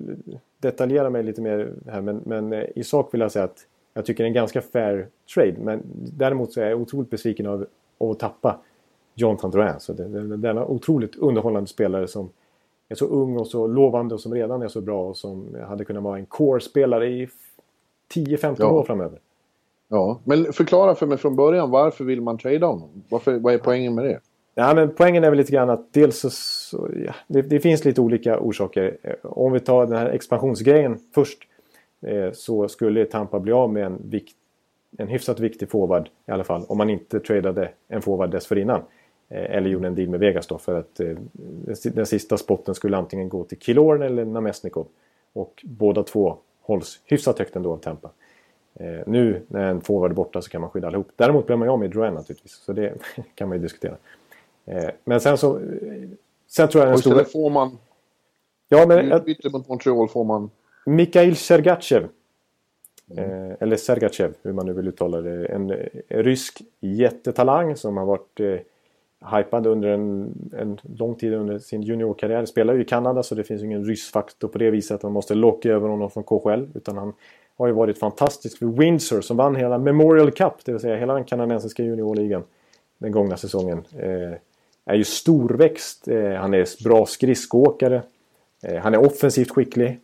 detaljera mig lite mer här, men, men eh, i sak vill jag säga att jag tycker det är en ganska fair trade. Men däremot så är jag otroligt besviken av, av att tappa Jonathan Drouin. Så det, denna otroligt underhållande spelare som är så ung och så lovande och som redan är så bra och som hade kunnat vara en core-spelare i 10-15 Ja. år framöver. Ja, men förklara för mig från början, varför vill man trada honom? Varför, vad är poängen med det? Ja, men poängen är väl lite grann att dels så, så ja, det, det finns lite olika orsaker. Om vi tar den här expansionsgrejen först så skulle Tampa bli av med en, vikt, en hyfsat viktig forward i alla fall om man inte tradade en forward dessförinnan. Eh, eller gjorde en deal med Vegas då för att eh, den, si- den sista spotten skulle antingen gå till Killorn eller Namestnikov. Och båda två hålls hyfsat högt ändå av Tampa. Eh, nu när en forward är borta så kan man skydda allihop. Däremot blir man ju av med Drouin naturligtvis. Så det (laughs) kan man ju diskutera. Eh, men sen så... eh, Sen tror jag den stora... får man, Ja, men utbyte mot Montreal får man... Mikhail Sergachev. Eh, eller Sergachev, hur man nu vill uttala det. En, eh, rysk jättetalang som har varit eh, hypad under en, en lång tid under sin juniorkarriär. Spelar ju i Kanada så det finns ju ingen rysk faktor på det viset att man måste locka över honom från KHL. Utan han har ju varit fantastisk för Windsor som vann hela Memorial Cup, det vill säga hela den kanadensiska juniorligan den gångna säsongen. Eh, är ju storväxt, eh, han är bra skridskoåkare. Eh, han är offensivt skicklig.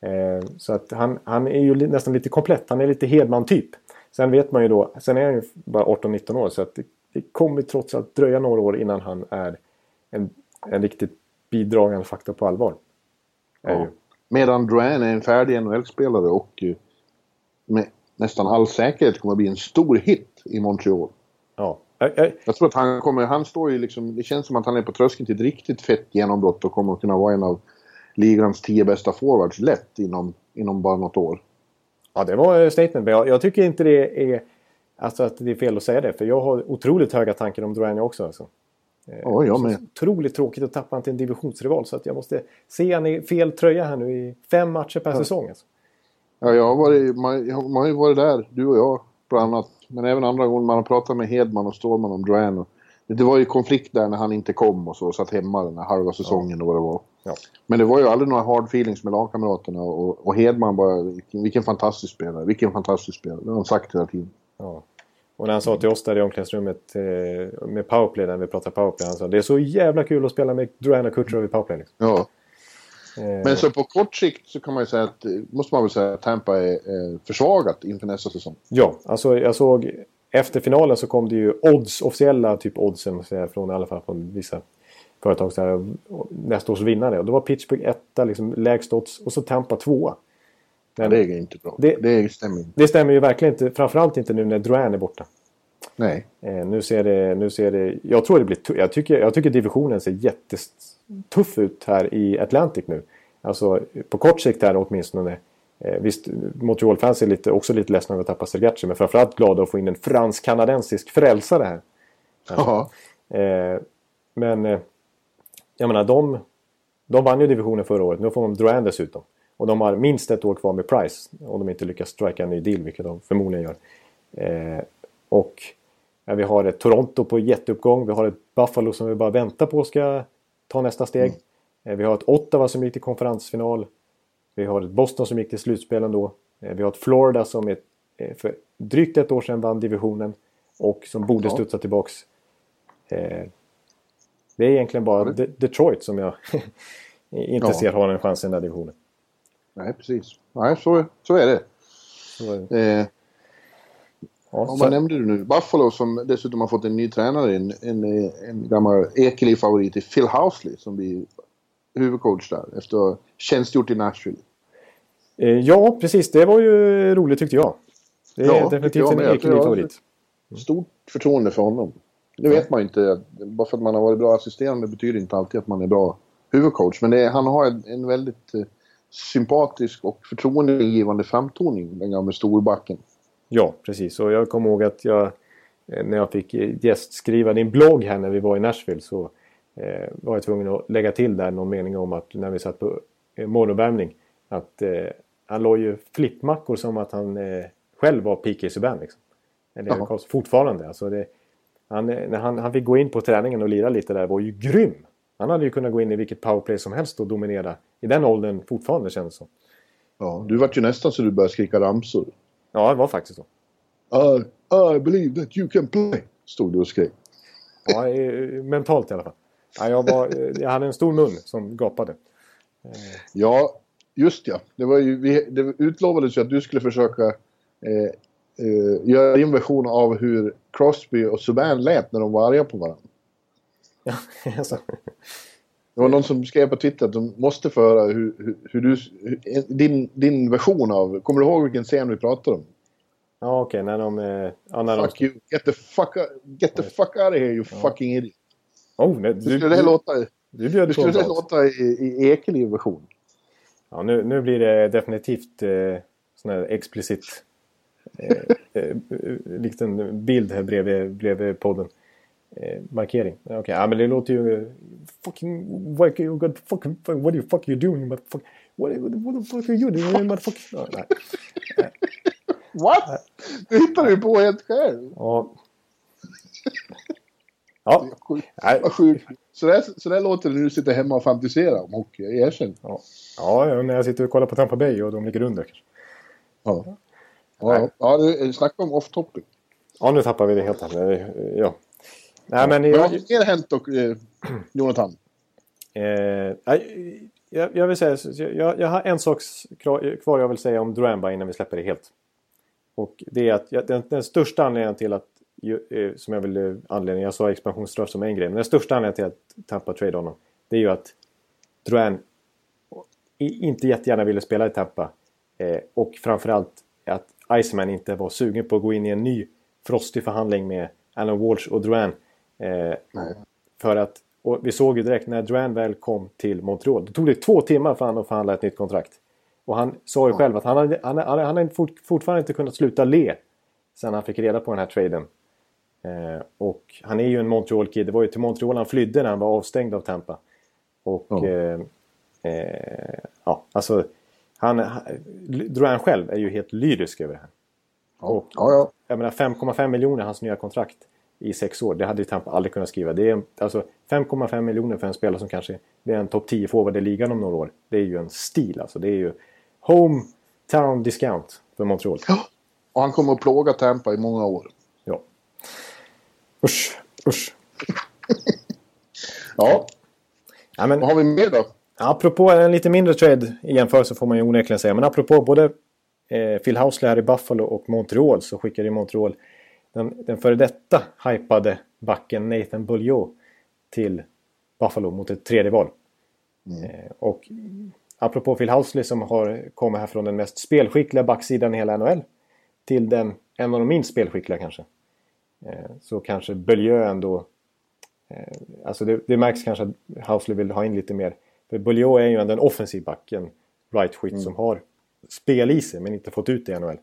Eh, så att han, han är ju nästan lite komplett. Han är lite Hedman-typ. Sen vet man ju då, sen är han ju bara 18-19 år så att det, det kommer trots allt dröja några år innan han är en, en riktigt bidragande faktor på allvar. Ja. Medan Drouin är en färdig NHL-spelare och eh, med nästan all säkerhet kommer att bli en stor hit i Montreal. Ja. Jag, jag, Jag tror att han kommer, han står ju liksom, det känns som att han är på tröskeln till ett riktigt fett genombrott och kommer att kunna vara en av ligans tio bästa forwards lätt inom, inom bara något år. ja, det var statement. Men jag, jag tycker inte det är alltså att det är fel att säga det. För jag har otroligt höga tankar om Drouin också. Alltså. Ja, jag med. Otroligt tråkigt att tappa han till en divisionsrival. Så att jag måste se han i fel tröja här nu i fem matcher per säsong. Alltså. Ja, jag har varit, man, man har ju varit där, du och jag bland annat. Men även andra gånger man har pratat med Hedman och Stålman om. Och det, var ju konflikt där när han inte kom och så, satt hemma den här halva säsongen och vad det var. Ja. Men det var ju aldrig några hard feelings med lagkamraterna och, och Hedman bara, vilken, vilken fantastisk spelare, vilken fantastisk spelare. Det har han sagt hela tiden. Ja. Och när han sa till oss där i omklädningsrummet eh, med powerplay, när vi pratade powerplay, han sa det är så jävla kul att spela med Drouin och Kutjerov i powerplay. Liksom. Ja. Eh, Men så på kort sikt så kan man ju säga att, måste man väl säga att Tampa är eh, försvagat inför nästa säsong. Ja, alltså jag såg efter finalen så kom det ju odds, officiella typ oddsen från i alla fall från vissa företag. Så här, nästa års vinnare. Och då var Pittsburgh etta, liksom lägst odds och så Tampa tvåa. Men Det är inte bra. Det- Det, stämmer inte. det stämmer ju verkligen inte, framförallt inte nu när Drouin är borta. Nej. Eh, nu, ser det, nu ser det... Jag tror det blir... Jag tycker, jag tycker divisionen ser jättetuff ut här i Atlantic nu. Alltså på kort sikt här åtminstone. Eh, visst, Montreal-fans är lite, också lite ledsna över att tappa Sergachev. Men framförallt glada att få in en fransk-kanadensisk frälsare här. Ja. Eh, men eh, jag menar, de, de vann ju divisionen förra året. Nu får de Drouin dessutom. Och de har minst ett år kvar med Price. Om de inte lyckas strika en ny deal, vilket de förmodligen gör. Eh, och ja, vi har ett Toronto på jätteuppgång. Vi har ett Buffalo som vi bara väntar på ska ta nästa steg. Eh, vi har ett Ottawa som gick till konferensfinal. Vi har ett Boston som gick till slutspel ändå. Eh, vi har ett Florida som är, eh, för drygt ett år sedan vann divisionen. Och som borde Ja. studsa tillbaks. Eh, det är egentligen bara De- Detroit som jag (laughs) inte Ja. ser har en chans i den där divisionen. Nej, precis. Nej, så, så är det. Så, Eh, ja, och så, vad nämnde du nu? Buffalo som dessutom har fått en ny tränare, en, en, en gammal Ekeliv-favorit i Phil Housley som blir huvudcoach där efter tjänstgjort i Nashville. eh, ja, precis. Det var ju roligt tyckte jag. Det är Ja, definitivt en jag- Ekeliv-favorit. Stort förtroende för honom. Det vet man ju inte. Bara för att man har varit bra assisterande betyder inte alltid att man är bra huvudcoach. Men är, han har en, en väldigt eh, sympatisk och förtroendeingivande framtoning, den gamla storbacken. Ja, precis. Och jag kommer ihåg att jag eh, när jag fick gästskriva din blogg här när vi var i Nashville så eh, var jag tvungen att lägga till där någon mening om att när vi satt på eh, morgonvärmning att eh, han låg ju flippmackor som att han eh, själv var PK Subban. Liksom. Eller fortfarande. Alltså det, han, när han, han fick gå in på träningen och lira lite där var ju grym. Han hade ju kunnat gå in i vilket powerplay som helst och dominera i den åldern fortfarande känns det som. Ja, du vart ju nästan så du började skrika ramsor. Ja, det var faktiskt så. I, I believe that you can play, stod du och skrek. Ja, mentalt i alla fall. Ja, jag, var, jag hade en stor mun som gapade. Ja, just ja. Det, var ju, vi, det utlovades ju att du skulle försöka eh, eh, göra din version av hur Crosby och Subban lät när de var arga på varandra. Ja, (laughs) alltså. Det var någon som skrev på Twitter att de måste få höra hur, hur, hur du... Hur, din, din version av... Kommer du ihåg vilken scen vi pratade om? Ja, okej. Okay, när de... Eh, ja, när fuck de... you. Get the fuck, get the fuck out of here you ja. fucking idiot. Oh, nej, du, skulle det låta, du, du skulle det låta i, i Ekeliv version. Ja, nu, nu blir det definitivt eh, sån här explicit eh, eh, liten bild här bredvid, bredvid podden. Eh, markering. Okej, okay. ja, men det låter ju... Fucking... What, you got fucking, what the fuck you doing? What, fuck, what, what the fuck are you doing? Motherfucker? Oh, nej. What? Du hittar ju på helt själv. Ja. Ja. Vad sjukt. Så där, så där låter det när du sitter hemma och fantiserar om hockey. Erkänn. Ja. ja, när jag sitter och kollar på Tampa Bay och de ligger under. Ja. Ja, ja du, snacka om off topic. Ja, nu tappar vi det helt här. Ja. Nej, men jag... Vad har mer hänt då, eh, Jonathan? (clears throat) Eh, jag, jag, vill säga, jag, jag har en sak kvar jag vill säga om Duranba innan vi släpper det helt. Och det är att jag, den, den, största anledningen till att, eh, som jag vill eh, anledningen, jag sa expansionsstraff som en grej, men den största anledningen till att Tampa trade honom, det är ju att Duran inte jättegärna ville spela i Tampa. Eh, och framförallt att Iceman inte var sugen på att gå in i en ny frostig förhandling med Alan Walsh och Duran Eh, för att, vi såg ju direkt när Duran väl kom till Montreal. Då tog det två timmar för honom att förhandla ett nytt kontrakt. Och han sa ju ja. själv att han hade, han, han, han hade fort, fortfarande inte kunnat sluta le. Sen han fick reda på den här traden. Eh, och han är ju en Montreal-kid. Det var ju till Montreal han flydde när han var avstängd av Tampa. Och ja, eh, eh, ja alltså han, Duran själv är ju helt lyrisk över det här. Ja. Och, ja, ja. Jag menar 5,5 miljoner hans nya kontrakt i sex år. Det hade ju Tampa aldrig kunnat skriva. Det är alltså 5,5 miljoner för en spelare som kanske blir en topp 10 forward i ligan om några år. Det är ju en stil alltså. Det är ju hometown discount för Montreal. Ja, och han kommer att plåga Tampa i många år. Ja. Usch, usch. (laughs) ja. ja men, Vad har vi mer då? Apropå en lite mindre trade i jämförelse får man ju onekligen säga. Men apropå både eh, Phil Housley här i Buffalo och Montreal så skickade Montreal den, den före detta hypade backen Nathan Bulliot till Buffalo mot ett tredje val. Mm. Eh, och apropå Phil Housley som har kommit här från den mest spelskickliga backsidan i hela NHL till den, en av de minst spelskickliga kanske. Eh, så kanske Bulliot ändå... Eh, alltså det, det, märks kanske att Housley vill ha in lite mer. För Bulliot är ju ändå en offensiv back, en right-skytt mm. som har spel i sig men inte fått ut det i NHL.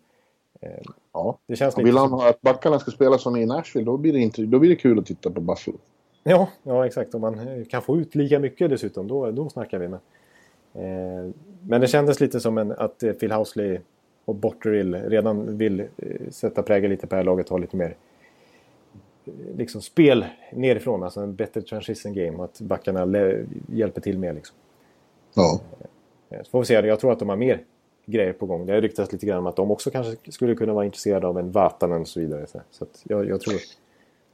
Ja. Det känns lite Vill han att backarna ska spela som i Nashville då blir, det inte, då blir det kul att titta på Buffalo. Ja, ja exakt. Om man kan få ut lika mycket dessutom då, då snackar vi. Med. Eh, men det kändes lite som en, att Phil Housley och Botterill redan vill eh, sätta prägel lite på det här laget och ha lite mer eh, liksom spel nerifrån. Alltså en bättre transition game. Att backarna hjälper till mer liksom. Ja. Eh, så får vi se. Jag tror att de har mer grejer på gång. Det har ryktats lite grann om att de också kanske skulle kunna vara intresserade av en Vatanen och så vidare. Så jag, jag, tror...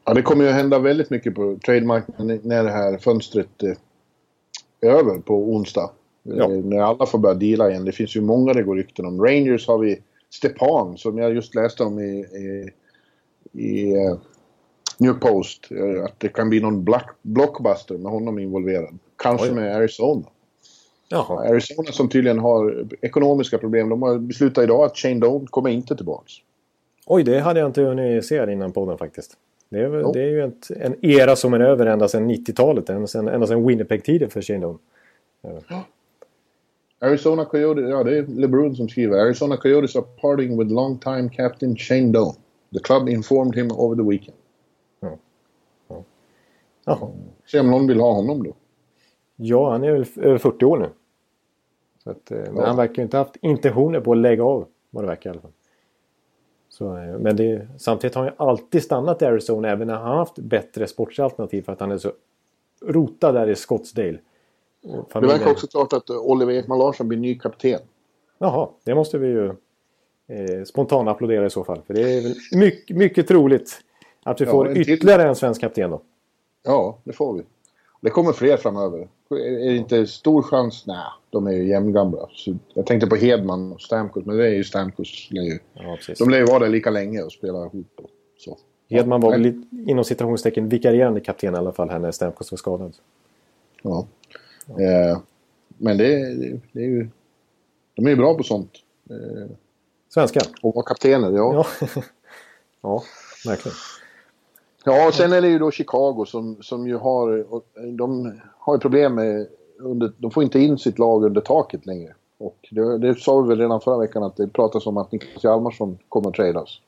Ja, det kommer ju hända väldigt mycket på trademarknaden när det här fönstret eh, är över på onsdag. Ja. Eh, när alla får börja deala igen. Det finns ju många det går rykten om. Rangers har vi Stepan som jag just läste om i, i, i New Post. Uh, att det kan bli någon black, blockbuster med honom involverad. Kanske Oj. med Arizona. Jaha. Arizona som tydligen har ekonomiska problem. De har beslutat idag att Shane Doan kommer inte tillbaks. Oj, det hade jag inte hunnit se innan podden faktiskt. Det är, det är ju ett, en era som är över ända sedan 90-talet. Ända sedan, Winnipeg-tiden för Shane Doan. Ja. Arizona Coyotes, ja det är LeBron som skriver. Arizona Coyotes are parting with long time captain Shane Doan. The club informed him over the weekend. Jaha. Se om någon vill ha honom då. Ja, han är väl över 40 år nu. Så att, eh, men Ja. han verkar ju inte ha haft intentioner på att lägga av. Vad det verkar i alla fall. Så, eh, men det, samtidigt har han ju alltid stannat i Arizona även när han haft bättre sportsliga alternativ för att han är så rotad där i Scottsdale. Och Det familjen- verkar också klart att eh, Oliver Ekman Larsson blir ny kapten. Jaha, det måste vi ju eh, spontant applådera i så fall. För det är väl mycket, mycket troligt att vi Ja, får ytterligare en svensk kapten då. Ja, det får vi. Det kommer fler framöver. Är det inte stor chans? Nej, de är ju jämngamla. Så jag tänkte på Hedman och Stamkos, men det är ju Stamkos. ju- Ja. De lär ju vara där lika länge och spela ihop. Och så. Hedman var Ja, väl lite, inom citationstecken vikarierande kapten i alla fall här när Stamkos var skadad. Ja. Eh, men det, det, det är ju... De är ju bra på sånt. Eh, Svenskar. och vara kaptener, ja. Ja. (laughs) ja, verkligen. Ja, och sen är det ju då Chicago som, som ju har... De har ju problem med... Under, de får inte in sitt lag under taket längre. Och det, det sa vi väl redan förra veckan att det pratas om att Niklas Hjalmarsson kommer att tradas.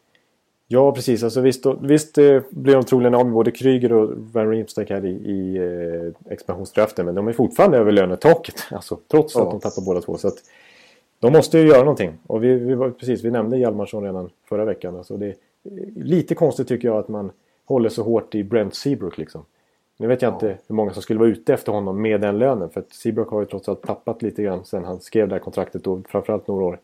Ja, precis. Alltså, visst, visst eh, blir de troligen av med både Kryger och Van Riemsdyk här i, i eh, expansionsdraften. Men de är fortfarande över lönetaket. (laughs) Alltså, trots Ja. att de tappar båda två. Så att, de måste ju göra någonting. Och vi, vi, precis, vi nämnde Hjalmarsson redan förra veckan. Alltså, det är lite konstigt tycker jag att man håller så hårt i Brent Seabrook. Liksom. Nu vet jag inte hur många som skulle vara ute efter honom med den lönen. För att Seabrook har ju trots allt tappat lite grann sen han skrev det här kontraktet. Och framförallt några år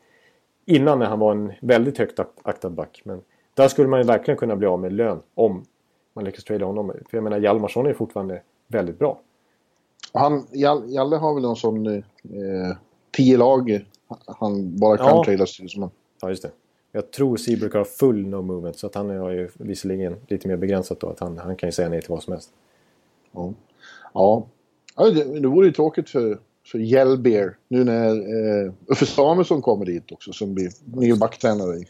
innan när han var en väldigt högt ak- aktad back. Men där skulle man ju verkligen kunna bli av med lön om man lyckas trada honom. För jag menar Hjalmarsson är ju fortfarande väldigt bra. Han, Jal- Jalle har väl någon sån... Eh, tio lag han bara kan Ja. tradas till. Som han, Ja, just det. Jag tror Seabrook har full no movement. Så att han har ju visserligen lite mer begränsat då. Att han, han kan ju säga nej till vad som helst. ja. Ja. ja det, det vore ju tråkigt för, för Hjelbeer nu när eh, Uffe Samuelsson kommer dit också som blir ny backtränare i,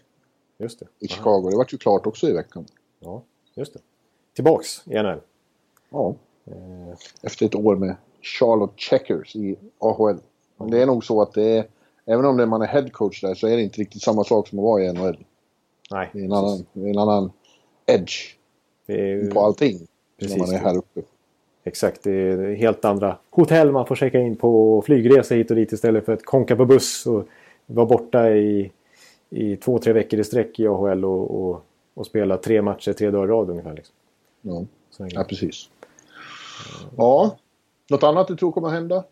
Just det. i Chicago. Det vart ju klart också i veckan. Ja, just det. Tillbaks i NHL. Ja. Eh, Efter ett år med Charlotte Checkers i AHL. Men det är nog så att det är... Även om det man är headcoach där så är det inte riktigt samma sak som att vara i NHL. nej, Det är en annan, är en annan edge är på allting. Precis. När man är här uppe. Exakt, det är helt andra hotell man får checka in på och flygresa hit och dit istället för att konka på buss och vara borta i, i två, tre veckor i sträck i AHL och, och, och spela tre matcher tre dagar i rad ungefär. Liksom. Ja. Ja, precis. Ja. Något annat du tror kommer hända?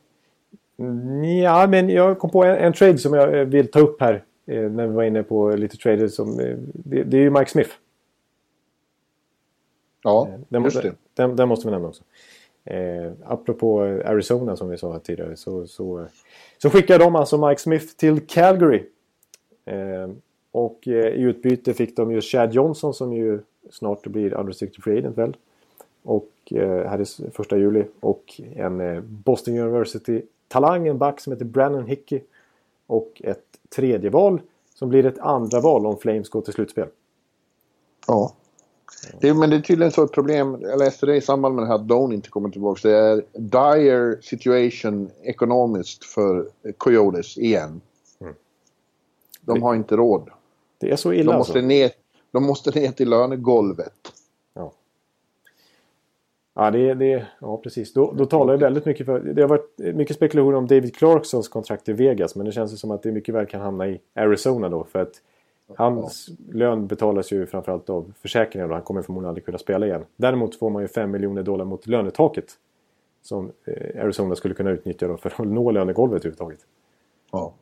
Ja, men jag kom på en, en trade som jag eh, vill ta upp här. Eh, när vi var inne på lite trader som... Eh, det, det är ju Mike Smith. Ja, Den, just måste, det. den, den måste vi nämna också. Eh, apropå Arizona som vi sa här tidigare så, så, så skickade de alltså Mike Smith till Calgary. Eh, och eh, i utbyte fick de ju Chad Johnson som ju snart blir unrestricted free agent väl. Och eh, här är första juli. Och en eh, Boston University-talang, en back som heter Brandon Hickey. Och ett tredje val som blir ett andra val om Flames går till slutspel. Ja. Det, men det är tydligen så ett problem. Jag läste det i samband med det här att Doan inte kommer tillbaka. Det är dire situation ekonomiskt för Coyotes igen. Mm. De har inte råd. Det är så illa De måste, alltså. ner, de måste ner till lönegolvet. Ja. Det, det, ja precis. Då, då talar jag väldigt mycket för... Det har varit mycket spekulationer om David Clarksons kontrakt i Vegas. Men det känns ju som att det mycket väl kan hamna i Arizona då. För att hans lön betalas ju framförallt av försäkringen. Och han kommer förmodligen aldrig kunna spela igen. Däremot får man ju 5 miljoner dollar mot lönetaket. Som eh, Arizona skulle kunna utnyttja då för att nå lönegolvet överhuvudtaget. Ja.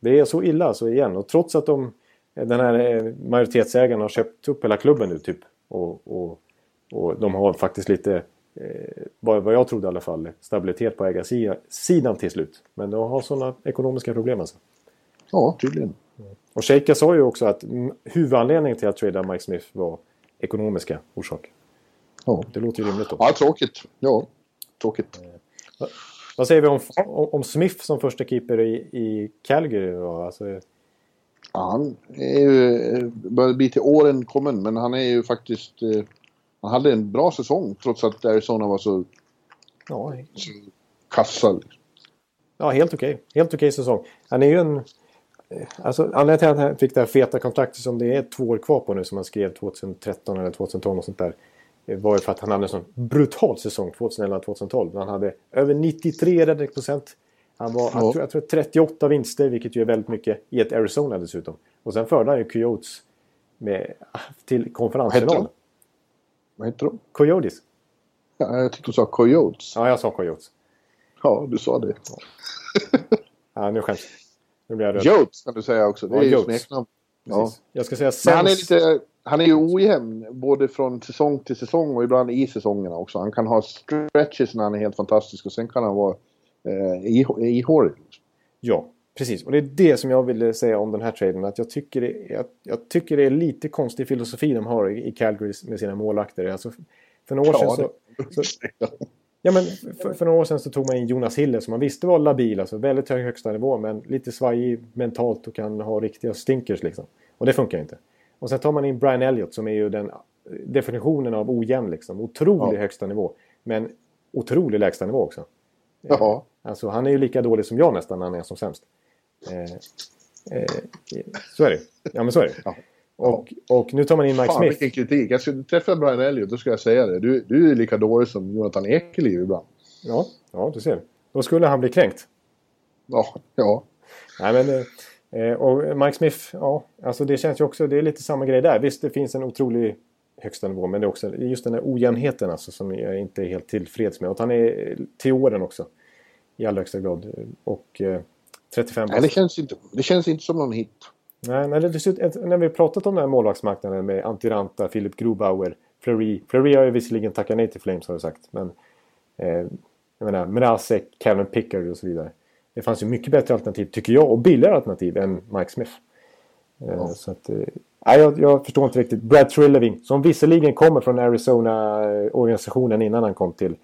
Det är så illa så igen. Och trots att de, den här eh, majoritetsägaren har köpt upp hela klubben nu typ. Och, och, och de har faktiskt lite, eh, vad, jag trodde i alla fall, stabilitet på ägarsidan till slut. Men de har sådana ekonomiska problem alltså. ja, tydligen. Och Sheikha sa ju också att huvudanledningen till att trada Mike Smith var ekonomiska orsaker. Ja, Det låter ju rimligt då. ja tråkigt. Ja, tråkigt. Vad säger vi om, om, om Smith som första keeper i, i Calgary då? Alltså, Ja, han är ju, eh, börjar bli till åren kommen, men han är ju faktiskt... Eh, han hade en bra säsong trots att Arizona var så, ja, så kassa. ja, helt okej. Okay. Helt okej okay säsong. Han är ju en... Alltså, anledningen till att han fick det här feta kontraktet som det är två år kvar på nu som han skrev 2013 eller 2012 och sånt där. var ju för att han hade en sån brutal säsong 2011-2012. Han hade över 93 räddningsprocent. Han var, ja. jag, tror, jag tror 38 vinster, vilket ju är väldigt mycket i ett Arizona dessutom. Och sen förde han ju Coyotes med, till konferensfinal. Vad heter de? Coyotes. Ja, jag tyckte du sa Coyotes. Ja, jag sa Coyotes. Ja, du sa det. ja, nu skäms Nu blir jag röd. Jotes kan du säga också. Det ja, är ju smeknamn. Ja. Jag ska säga Men han är lite... Han är ju ojämn både från säsong till säsong och ibland i säsongerna också. Han kan ha stretches när han är helt fantastisk och sen kan han vara eh, ihårig. Ja, precis. Och det är det som jag ville säga om den här traden. Att jag tycker det, jag, jag tycker det är lite konstig filosofi de har i, i Calgary med sina målakter. Alltså, för några år ja, sedan så, så, (laughs) Ja, men för, för, några år sedan så tog man in Jonas Hille som man visste var labil, alltså väldigt hög högsta nivå men lite svajig mentalt och kan ha riktiga stinkers liksom. Och det funkar inte. Och sen tar man in Brian Elliott som är ju den definitionen av ojämn liksom. Otrolig ja. högsta nivå. Men otrolig lägsta nivå också. Ja. Alltså han är ju lika dålig som jag nästan när han är som sämst. Eh, eh, så är det. Ja men så är det. Ja. Och, och nu tar man in Mike Fan, Smith. vilken kritik. Jag skulle träffa Brian Elliott, då ska jag säga det. Du, du är lika dålig som Jonathan Ekeliv ibland. Ja, ja, du ser. Då skulle han bli kränkt. Ja, ja. Nej, men... Eh, och Mike Smith, ja, alltså det känns ju också, det är lite samma grej där. Visst, det finns en otrolig högsta nivå, men det är också just den här ojämnheten alltså, som jag inte är helt tillfreds med. Och han är till åren också. I allra högsta grad. Och eh, 35 Nej, det känns, inte, det känns inte som någon hit. Nej, nej när vi pratat om den här målvaktsmarknaden med Antiranta, Philip Grubauer, Fleury. Fleury har ju visserligen tackat nej till Flames har du sagt. Men eh, jag menar, Mrazek, Kevin Pickard och så vidare. Det fanns ju mycket bättre alternativ, tycker jag, och billigare alternativ än Mike Smith. Eh, ja. Så att, eh, jag, jag, förstår inte riktigt. Brad Trilleving, som visserligen kommer från Arizona-organisationen innan han kom till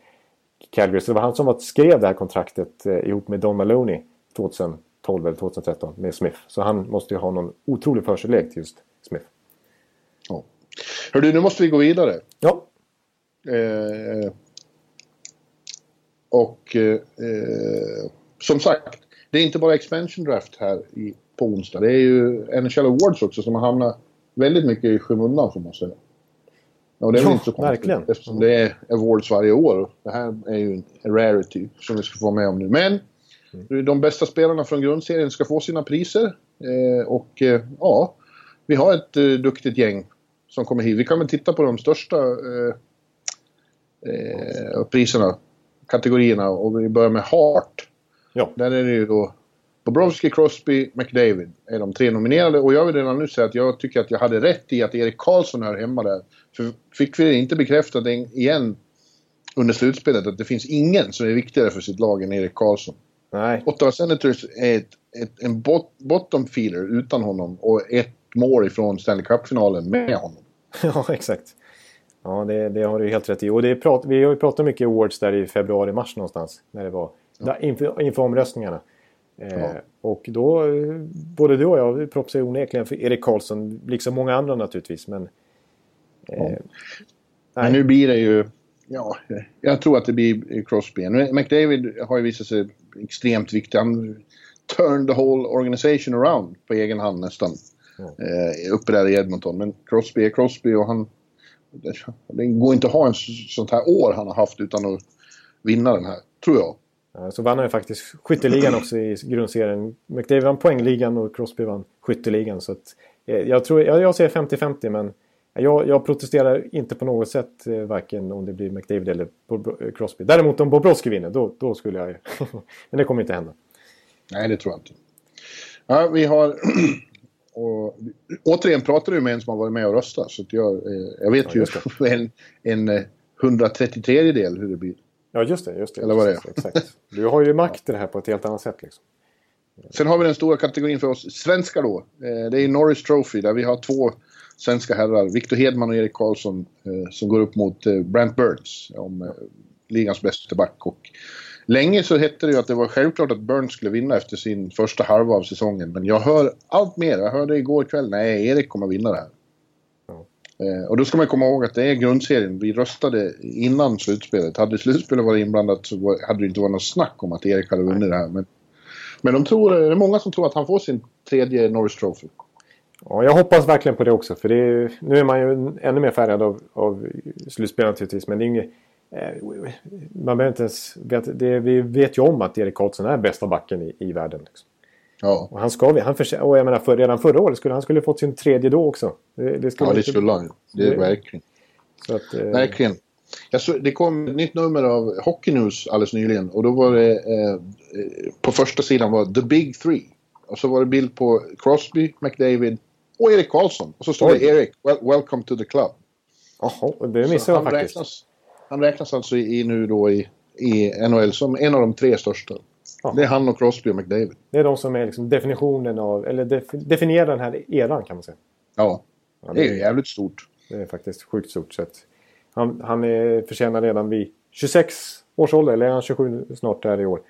Calgary. Så det var han som skrev det här kontraktet eh, ihop med Don Maloney 2000. 2012 eller 2013 med Smith. Så han måste ju ha någon otrolig förkärlek till just Smith. Ja. Hörru, nu måste vi gå vidare. Ja. Eh, och eh, som sagt, det är inte bara expansion draft här i, på onsdag. Det är ju NHL Awards också som har hamnat väldigt mycket i skymundan får man säga. Och det är ja, inte så konstigt verkligen. eftersom det är awards varje år. Det här är ju en rarity som vi ska få med om nu. Men Mm. De bästa spelarna från grundserien ska få sina priser. Eh, och eh, ja, vi har ett eh, duktigt gäng som kommer hit. Vi kan väl titta på de största priserna, kategorierna. Och vi börjar med Hart. Ja. Där är det ju då Bobrovski, Crosby, McDavid är de tre nominerade. Och jag vill redan nu säga att jag tycker att jag hade rätt i att Erik Karlsson hör hemma där. För fick vi inte bekräftat igen under slutspelet att det finns ingen som är viktigare för sitt lag än Erik Karlsson. Nej. Ottawa Senators är ett, ett, en bot, bottom feeder utan honom och ett mål ifrån Stanley Cup-finalen med honom. (laughs) ja, exakt. Ja, det, det, har du helt rätt i. Och det prat, vi har ju pratat mycket awards där i februari-mars någonstans. När det var ja. inför, inför omröstningarna. Eh, ja. Och då, både du och jag propsar onekligen för Erik Karlsson, liksom många andra naturligtvis. Men, eh, men nu blir det ju... Ja, jag tror att det blir Crosby. McDavid har ju visat sig extremt viktig. Han turned the whole organization around på egen hand nästan. Mm. Eh, uppe där i Edmonton. Men Crosby är Crosby och han... Det, går inte att ha en sånt här år han har haft utan att vinna den här, tror jag. Så vann han ju faktiskt skytteligan också i grundserien. McDavid vann poängligan och Crosby vann skytteligan. Så att, eh, jag, tror, jag, jag säger 50-50 men jag, jag, protesterar inte på något sätt eh, varken om det blir McDavid eller Bob Crosby. Däremot om Bobrovski vinner, då, då skulle jag... (laughs) Men det kommer inte hända. Nej, det tror jag inte. Ja, vi har... (clears throat) och, återigen pratar du med en som har varit med och röstat. Så jag, eh, jag vet ja, ju (laughs) en, en 133 eh, del hur det blir. Ja, just det. Just det Eller vad det är. Exakt. Du har ju makt i det här på ett helt annat sätt. Liksom. Sen har vi den stora kategorin för oss svenskar då. Det är Norris Trophy där vi har två svenska herrar, Victor Hedman och Erik Karlsson, eh, som går upp mot eh, Brant Burns om eh, ligans bästa back. Och länge så hette det ju att det var självklart att Burns skulle vinna efter sin första halva av säsongen. Men jag hör allt mer. Jag hörde igår kväll, nej, Erik kommer vinna det här. Och då ska man komma ihåg att det är grundserien. Vi röstade innan slutspelet. Hade slutspelet varit inblandat så hade det inte varit något snack om att Erik hade vunnit det här. Men Men de tror, det är många som tror att han får sin tredje Norris Trophy. Ja, jag hoppas verkligen på det också. För det är, nu är man ju ännu mer färgad av, av slutspel naturligtvis. Men det är inget... Eh, man behöver inte ens... Vet, det, vi vet ju om att Erik Karlsson är bästa backen i, i världen. Liksom. Ja. Och han ska vi. Han för, och jag menar, för, redan förra året skulle han skulle fått sin tredje då också. Det, det skulle ja, det skulle han. Det är verkligen. Så att, eh, verkligen. Så, det kom ett nytt nummer av Hockey News alldeles nyligen och då var det eh, på första sidan var The Big Three. Och så var det bild på Crosby, McDavid och Erik Karlsson. Och så stod det Erik, well, welcome to the club. Jaha, det missade jag faktiskt. Räknas, han räknas alltså i, nu då i, i NHL som en av de tre största. Aha. Det är han och Crosby och McDavid. Det är de som är liksom definitionen av, eller def, definierar den här eran kan man säga. Ja, ja det, är jävligt stort. Det är faktiskt sjukt stort. Så han, han är, förtjänar redan vid 26 års ålder, eller är han 27 snart där i år,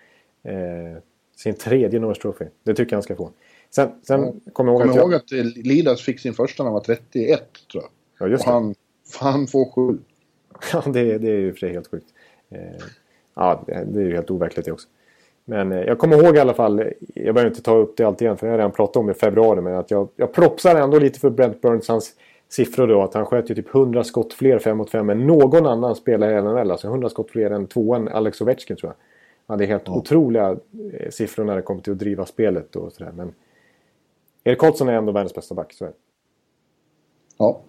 eh, sin tredje Norris Trophy. Det tycker jag han ska få. Sen, sen ja. kommer jag ihåg att... Jag... ihåg att eh, Lidas fick sin första när han var 31, tror jag. Ja, just och han, han får sju. (laughs) Ja, det, det är ju för sig helt sjukt. Eh, ja, det, det är ju helt overkligt det också. Men eh, jag kommer ihåg i alla fall, jag behöver inte ta upp det allt igen för jag har redan pratat om det i februari, men att jag, jag propsar ändå lite för Brent Burns, hans siffror då, att han sköt ju typ 100 skott fler 5 mot 5 än någon annan spelare i NHL. Alltså 100 skott fler än tvåan Alex Ovechkin tror jag. Han hade helt ja. otroliga eh, siffror när det kommer till att driva spelet och sådär. Men Erik Karlsson är ändå världens bästa back, så är det. Ja.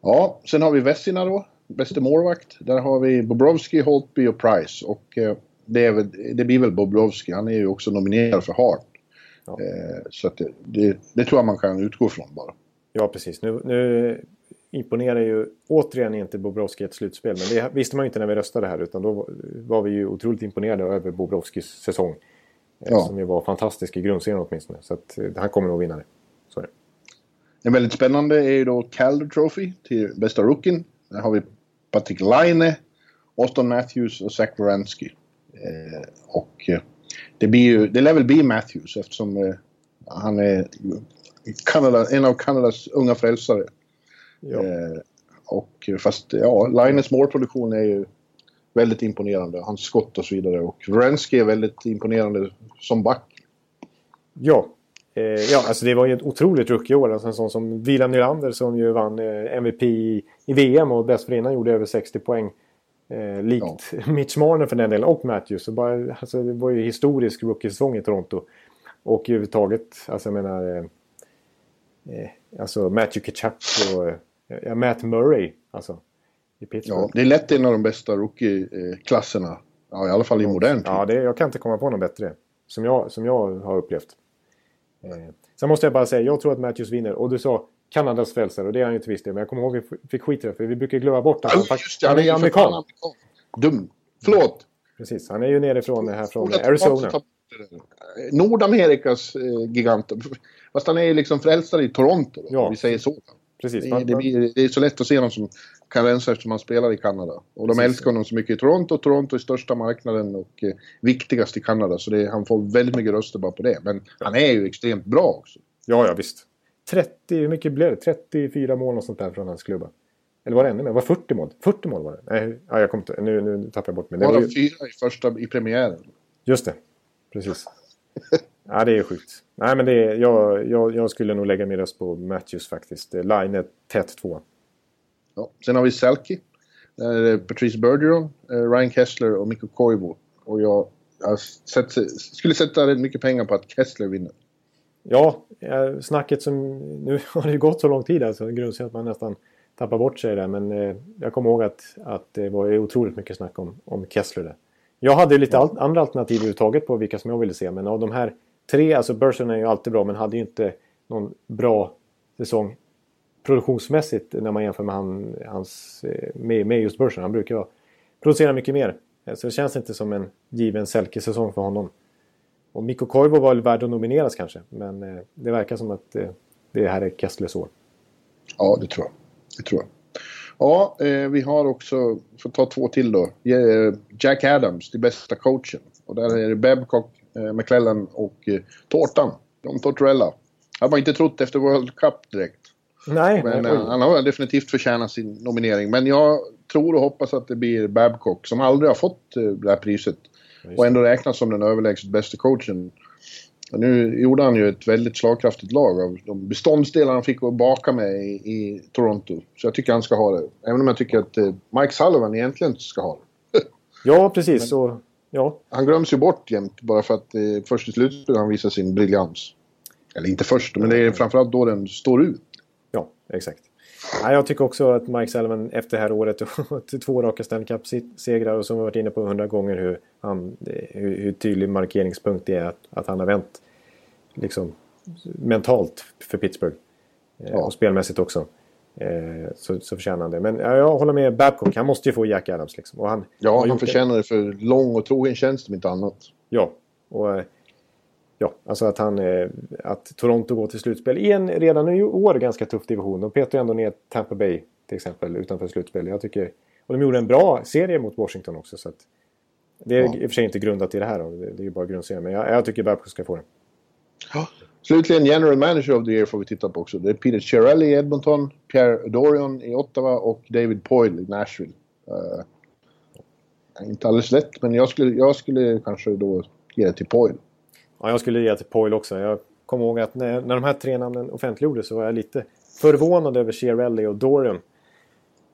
Ja, sen har vi Vessina då, bäste målvakt. Där har vi Bobrovski, Holtby och Price. Och eh, det, väl, det, blir väl Bobrovski, han är ju också nominerad för Hart. Ja. Eh, så det, det, det, tror jag man kan utgå från bara. Ja, precis. Nu, nu imponerar ju återigen inte Bobrovski ett slutspel. Men det visste man ju inte när vi röstade här. Utan då var vi ju otroligt imponerade över Bobrovskis säsong. Eh, ja. Som ju var fantastisk i grundserien åtminstone. Så att, eh, han kommer nog vinna det. Så är det. En väldigt spännande är ju då Calder Trophy till bästa rookien. Där har vi Patrik Laine, Austin Matthews och Zach Wierenski. Eh, och eh, det, blir ju, det lär väl bli Matthews eftersom eh, han är Kanada, en av Kanadas unga frälsare. Ja. Eh, och fast ja, Lines målproduktion är ju väldigt imponerande. Hans skott och så vidare. Och Wrensky är väldigt imponerande som back. Ja. Eh, ja, alltså det var ju ett otroligt rookie-år. Alltså en sån som Wieland Nylander som ju vann eh, MVP i, VM och dessförinnan gjorde över 60 poäng. Eh, likt ja. (laughs) Mitch Marner för den delen och Matthews. Så bara, alltså, det var ju historisk rookie-säsong i Toronto. Och överhuvudtaget, alltså jag menar... Eh, eh, alltså Matthew Ketchup och eh, Matt Murray. Alltså, i Pittsburgh. Ja, det är lätt en av de bästa rookie-klasserna. Ja, i alla fall i modern tid. Ja, det, jag kan inte komma på någon bättre. Som jag, som jag har upplevt. Eh, sen måste jag bara säga, jag tror att Matthews vinner. Och du sa Kanadas frälsare och det är han ju inte visst Men jag kommer ihåg att vi fick skit i det. För vi brukar glömma bort att han, faktiskt, han är ju amerikan. amerikan. Dum. Förlåt. Precis, han är ju nerifrån här från Arizona. Nordamerikas eh, gigant. Fast han är ju liksom frälsare i Toronto. Då, ja. Vi säger så. Precis. Det, det, blir, det, är så lätt att se honom som kanadensare eftersom han spelar i Kanada. Och de Precis. älskar honom så mycket i Toronto. Toronto är största marknaden och eh, viktigast i Kanada. Så det, han får väldigt mycket röster bara på det. Men han är ju extremt bra också. Ja, ja visst. 30, hur mycket blev det? 34 mål och sånt där från hans klubba. Eller var det ännu mer? Var det 40 mål? 40 mål var det. Nej, ja, jag kom inte, nu, nu tappar jag bort mig. Det var, var ju... fyra i första i premiären. Just det. Precis. ja, det är sjukt. Nej, men det är, jag, jag, jag skulle nog lägga min röst på Matthews faktiskt. Line tätt två. Ja. Sen har vi Selke. Det Patrice Bergeron, eh, Ryan Kessler och Mikko Koivu. Och jag, jag sett, skulle sätta rätt mycket pengar på att Kessler vinner. Ja, snacket som... Nu (laughs) har det ju gått så lång tid alltså. Grundserien att man nästan tappar bort sig där. Men eh, jag kommer ihåg att, att det var otroligt mycket snack om, om Kessler där. Jag hade lite al andra alternativ överhuvudtaget på vilka som jag ville se. Men av de här tre, alltså Burson är ju alltid bra men hade ju inte någon bra säsong produktionsmässigt när man jämför med, han, hans, eh, med, med just börsen. Han brukar producera mycket mer. Eh, så det känns inte som en given Selke-säsong för honom. Och Mikko Koivu var väl värd att nomineras kanske. Men eh, det verkar som att det här är Kesslers år. Ja, det tror jag. Det tror jag. Ja, vi har också, för att ta två till då, Jack Adams, den bästa coachen. Och där är det Babcock, McClellan och Tårtan, John Tortorella. Hade man inte trott efter World Cup direkt. Nej. Men eh, han har definitivt förtjänat sin nominering. Men jag tror och hoppas att det blir Babcock, som aldrig har fått eh, det här priset. och ändå räknas som den överlägset bästa coachen. Och nu gjorde han ju ett väldigt slagkraftigt lag av de beståndsdelar han fick att baka med i, i, Toronto. Så jag tycker han ska ha det. Även om jag tycker att eh, Mike Sullivan egentligen inte ska ha det. (laughs) ja, precis. Men, och, ja. Han glöms ju bort jämt bara för att eh, först i slutspelet han visar sin briljans. Eller inte först, men det är framförallt då den står ut. Exakt. Ja, jag tycker också att Mike Sullivan efter det här året och (laughs) två raka Stanley Cup-segrar och som vi varit inne på hundra gånger hur, han, hur, hur, tydlig markeringspunkt det är att, att han har vänt liksom, mentalt för Pittsburgh. Eh, ja. Och spelmässigt också. Eh, så, så förtjänar han det. Men ja, jag håller med Babcock. Han måste ju få Jack Adams. Liksom. Och han, ja, han förtjänar det för lång och trogen tjänst om inte annat. Ja, och eh, ja, alltså att, han, eh, att Toronto går till slutspel i en redan i år ganska tuff division. De petar ju ändå ner Tampa Bay till exempel utanför slutspel. Jag tycker, och de gjorde en bra serie mot Washington också. Så det är ja. i och för sig inte grundat i det här. Då. Det är ju bara grundserien. Men jag, jag tycker Babcock ska få den. Ja. Slutligen General Manager of the Year får vi titta på också. Det är Peter Chiarelli i Edmonton, Pierre Dorion i Ottawa och David Poyle i Nashville. Uh, inte alldeles lätt, men jag skulle, jag skulle kanske då ge det till Poyle. Ja, jag skulle ge till Poyle också. Jag kommer ihåg att när, när de här tre namnen offentliggjordes så var jag lite förvånad över Chiarelli och Dorion.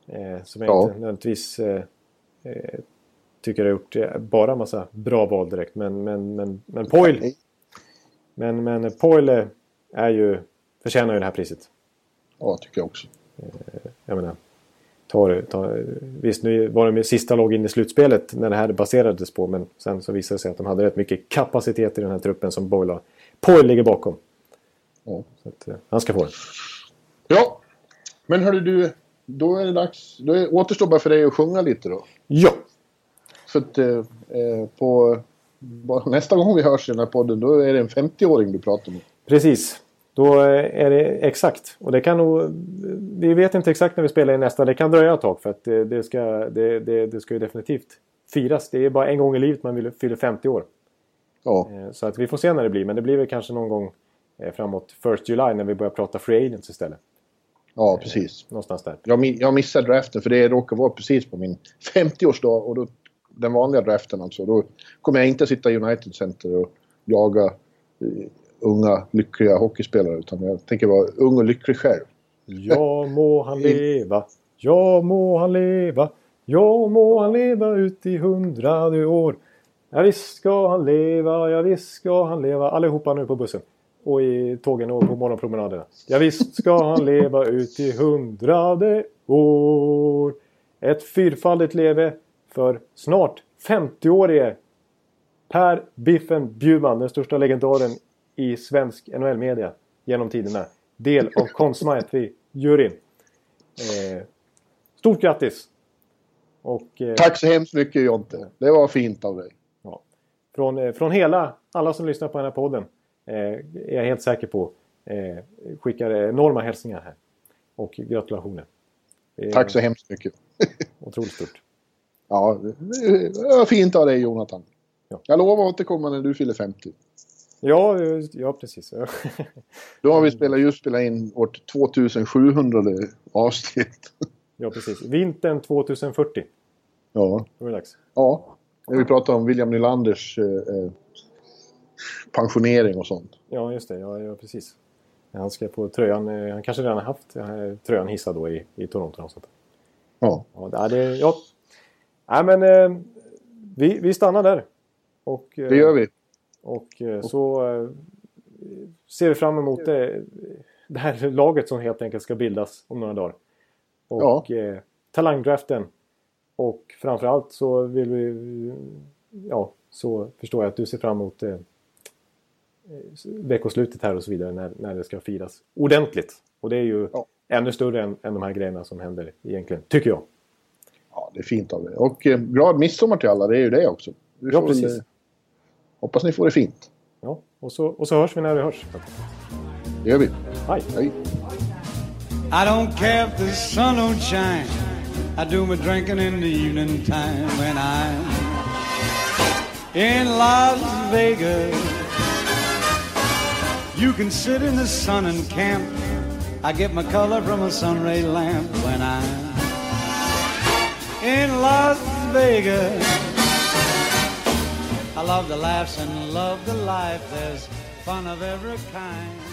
Eh, som jag ja. inte nödvändigtvis eh, eh, tycker har gjort eh, bara massa bra val direkt. Men, men, men, men Poyle... Men, men Poyle är ju, förtjänar ju det här priset. Ja, tycker jag också. Eh, jag menar, tar, tar, visst, nu var de sista lag in i slutspelet när det här baserades på. Men sen så visade det sig att de hade rätt mycket kapacitet i den här truppen som Boyle, Poyle ligger bakom. Ja. Så att, eh, han ska få den. Ja, men hörru du, då är det dags. Då återstår bara för dig att sjunga lite då. Ja. För att eh, eh på nästa gång vi hörs i den här podden då är det en 50-åring du pratar med. Precis. Då är det exakt. Och det kan nog... Vi vet inte exakt när vi spelar in nästa. Det kan dröja ett tag för att det, det ska, det, det, det, ska ju definitivt firas. Det är bara en gång i livet man vill fylla 50 år. Ja. Eh, så att vi får se när det blir. Men det blir väl kanske någon gång eh, framåt 1 July när vi börjar prata free agents istället. Ja, precis. Någonstans där. Jag, jag missade draften för det råkar vara precis på min 50-årsdag och då den vanliga draften alltså. Då kommer jag inte sitta i United Center och jaga unga lyckliga hockeyspelare utan jag tänker vara ung och lycklig själv. Ja må han (laughs) leva, ja må han leva, ja må han leva ut i hundrade år. Ja visst ska han leva, ja visst ska han leva. Allihopa nu på bussen. Och i tågen och på morgonpromenaderna. Ja visst ska han leva ut i hundrade år. Ett fyrfaldigt leve för snart 50-årige Per Biffen Bjurman, den största legendaren i svensk NHL-media genom tiderna. Del av Consumite-juryn. Eh, stort grattis! Och, eh, Tack så hemskt mycket Jonte. Det var fint av dig. Ja. Från, eh, från hela, alla som lyssnar på den här podden eh, är jag helt säker på eh, skickar enorma hälsningar här. Och gratulationer. Tack så hemskt mycket. (laughs) otroligt stort. Ja, det var fint av dig Jonathan. Ja. Jag lovar att återkomma när du fyller 50. Ja, ja precis. Då har vi spelat, just spelat in vårt 2700 avsnitt. Ja, precis. Vintern 2040. Ja. Då är det dags. Ja. När vi pratar om William Nylanders eh, eh, pensionering och sånt. Ja, just det. Ja, ja, precis. Han ska få tröjan. Eh, han kanske redan har haft tröjan hissad då i, i Toronto. Och sånt. Ja. Ja, det, ja, Nej, men eh, vi, vi stannar där. Och, eh, det gör vi. Och eh, så eh, ser vi fram emot det, det här laget som helt enkelt ska bildas om några dagar. Och ja. Eh, talangdraften. Och framförallt så vill vi... Ja, så förstår jag att du ser fram emot eh, veckoslutet här och så vidare när, när det ska firas ordentligt. Och det är ju ja. ännu större än, än de här grejerna som händer egentligen, tycker jag. Ja, det är fint av dig. Och eh, glad midsommar till alla, det är ju det också. Vi ja, precis. Väl, hoppas ni får det fint. Ja, och så, och så hörs vi när vi hörs. Det gör vi. Hej. Hej. I don't care if the sun don't shine I do my drinking in the evening time when I'm in Las Vegas You can sit in the sun and camp I get my color from a sunray lamp when I'm in Las Vegas. I love the laughs and love the life. There's fun of every kind.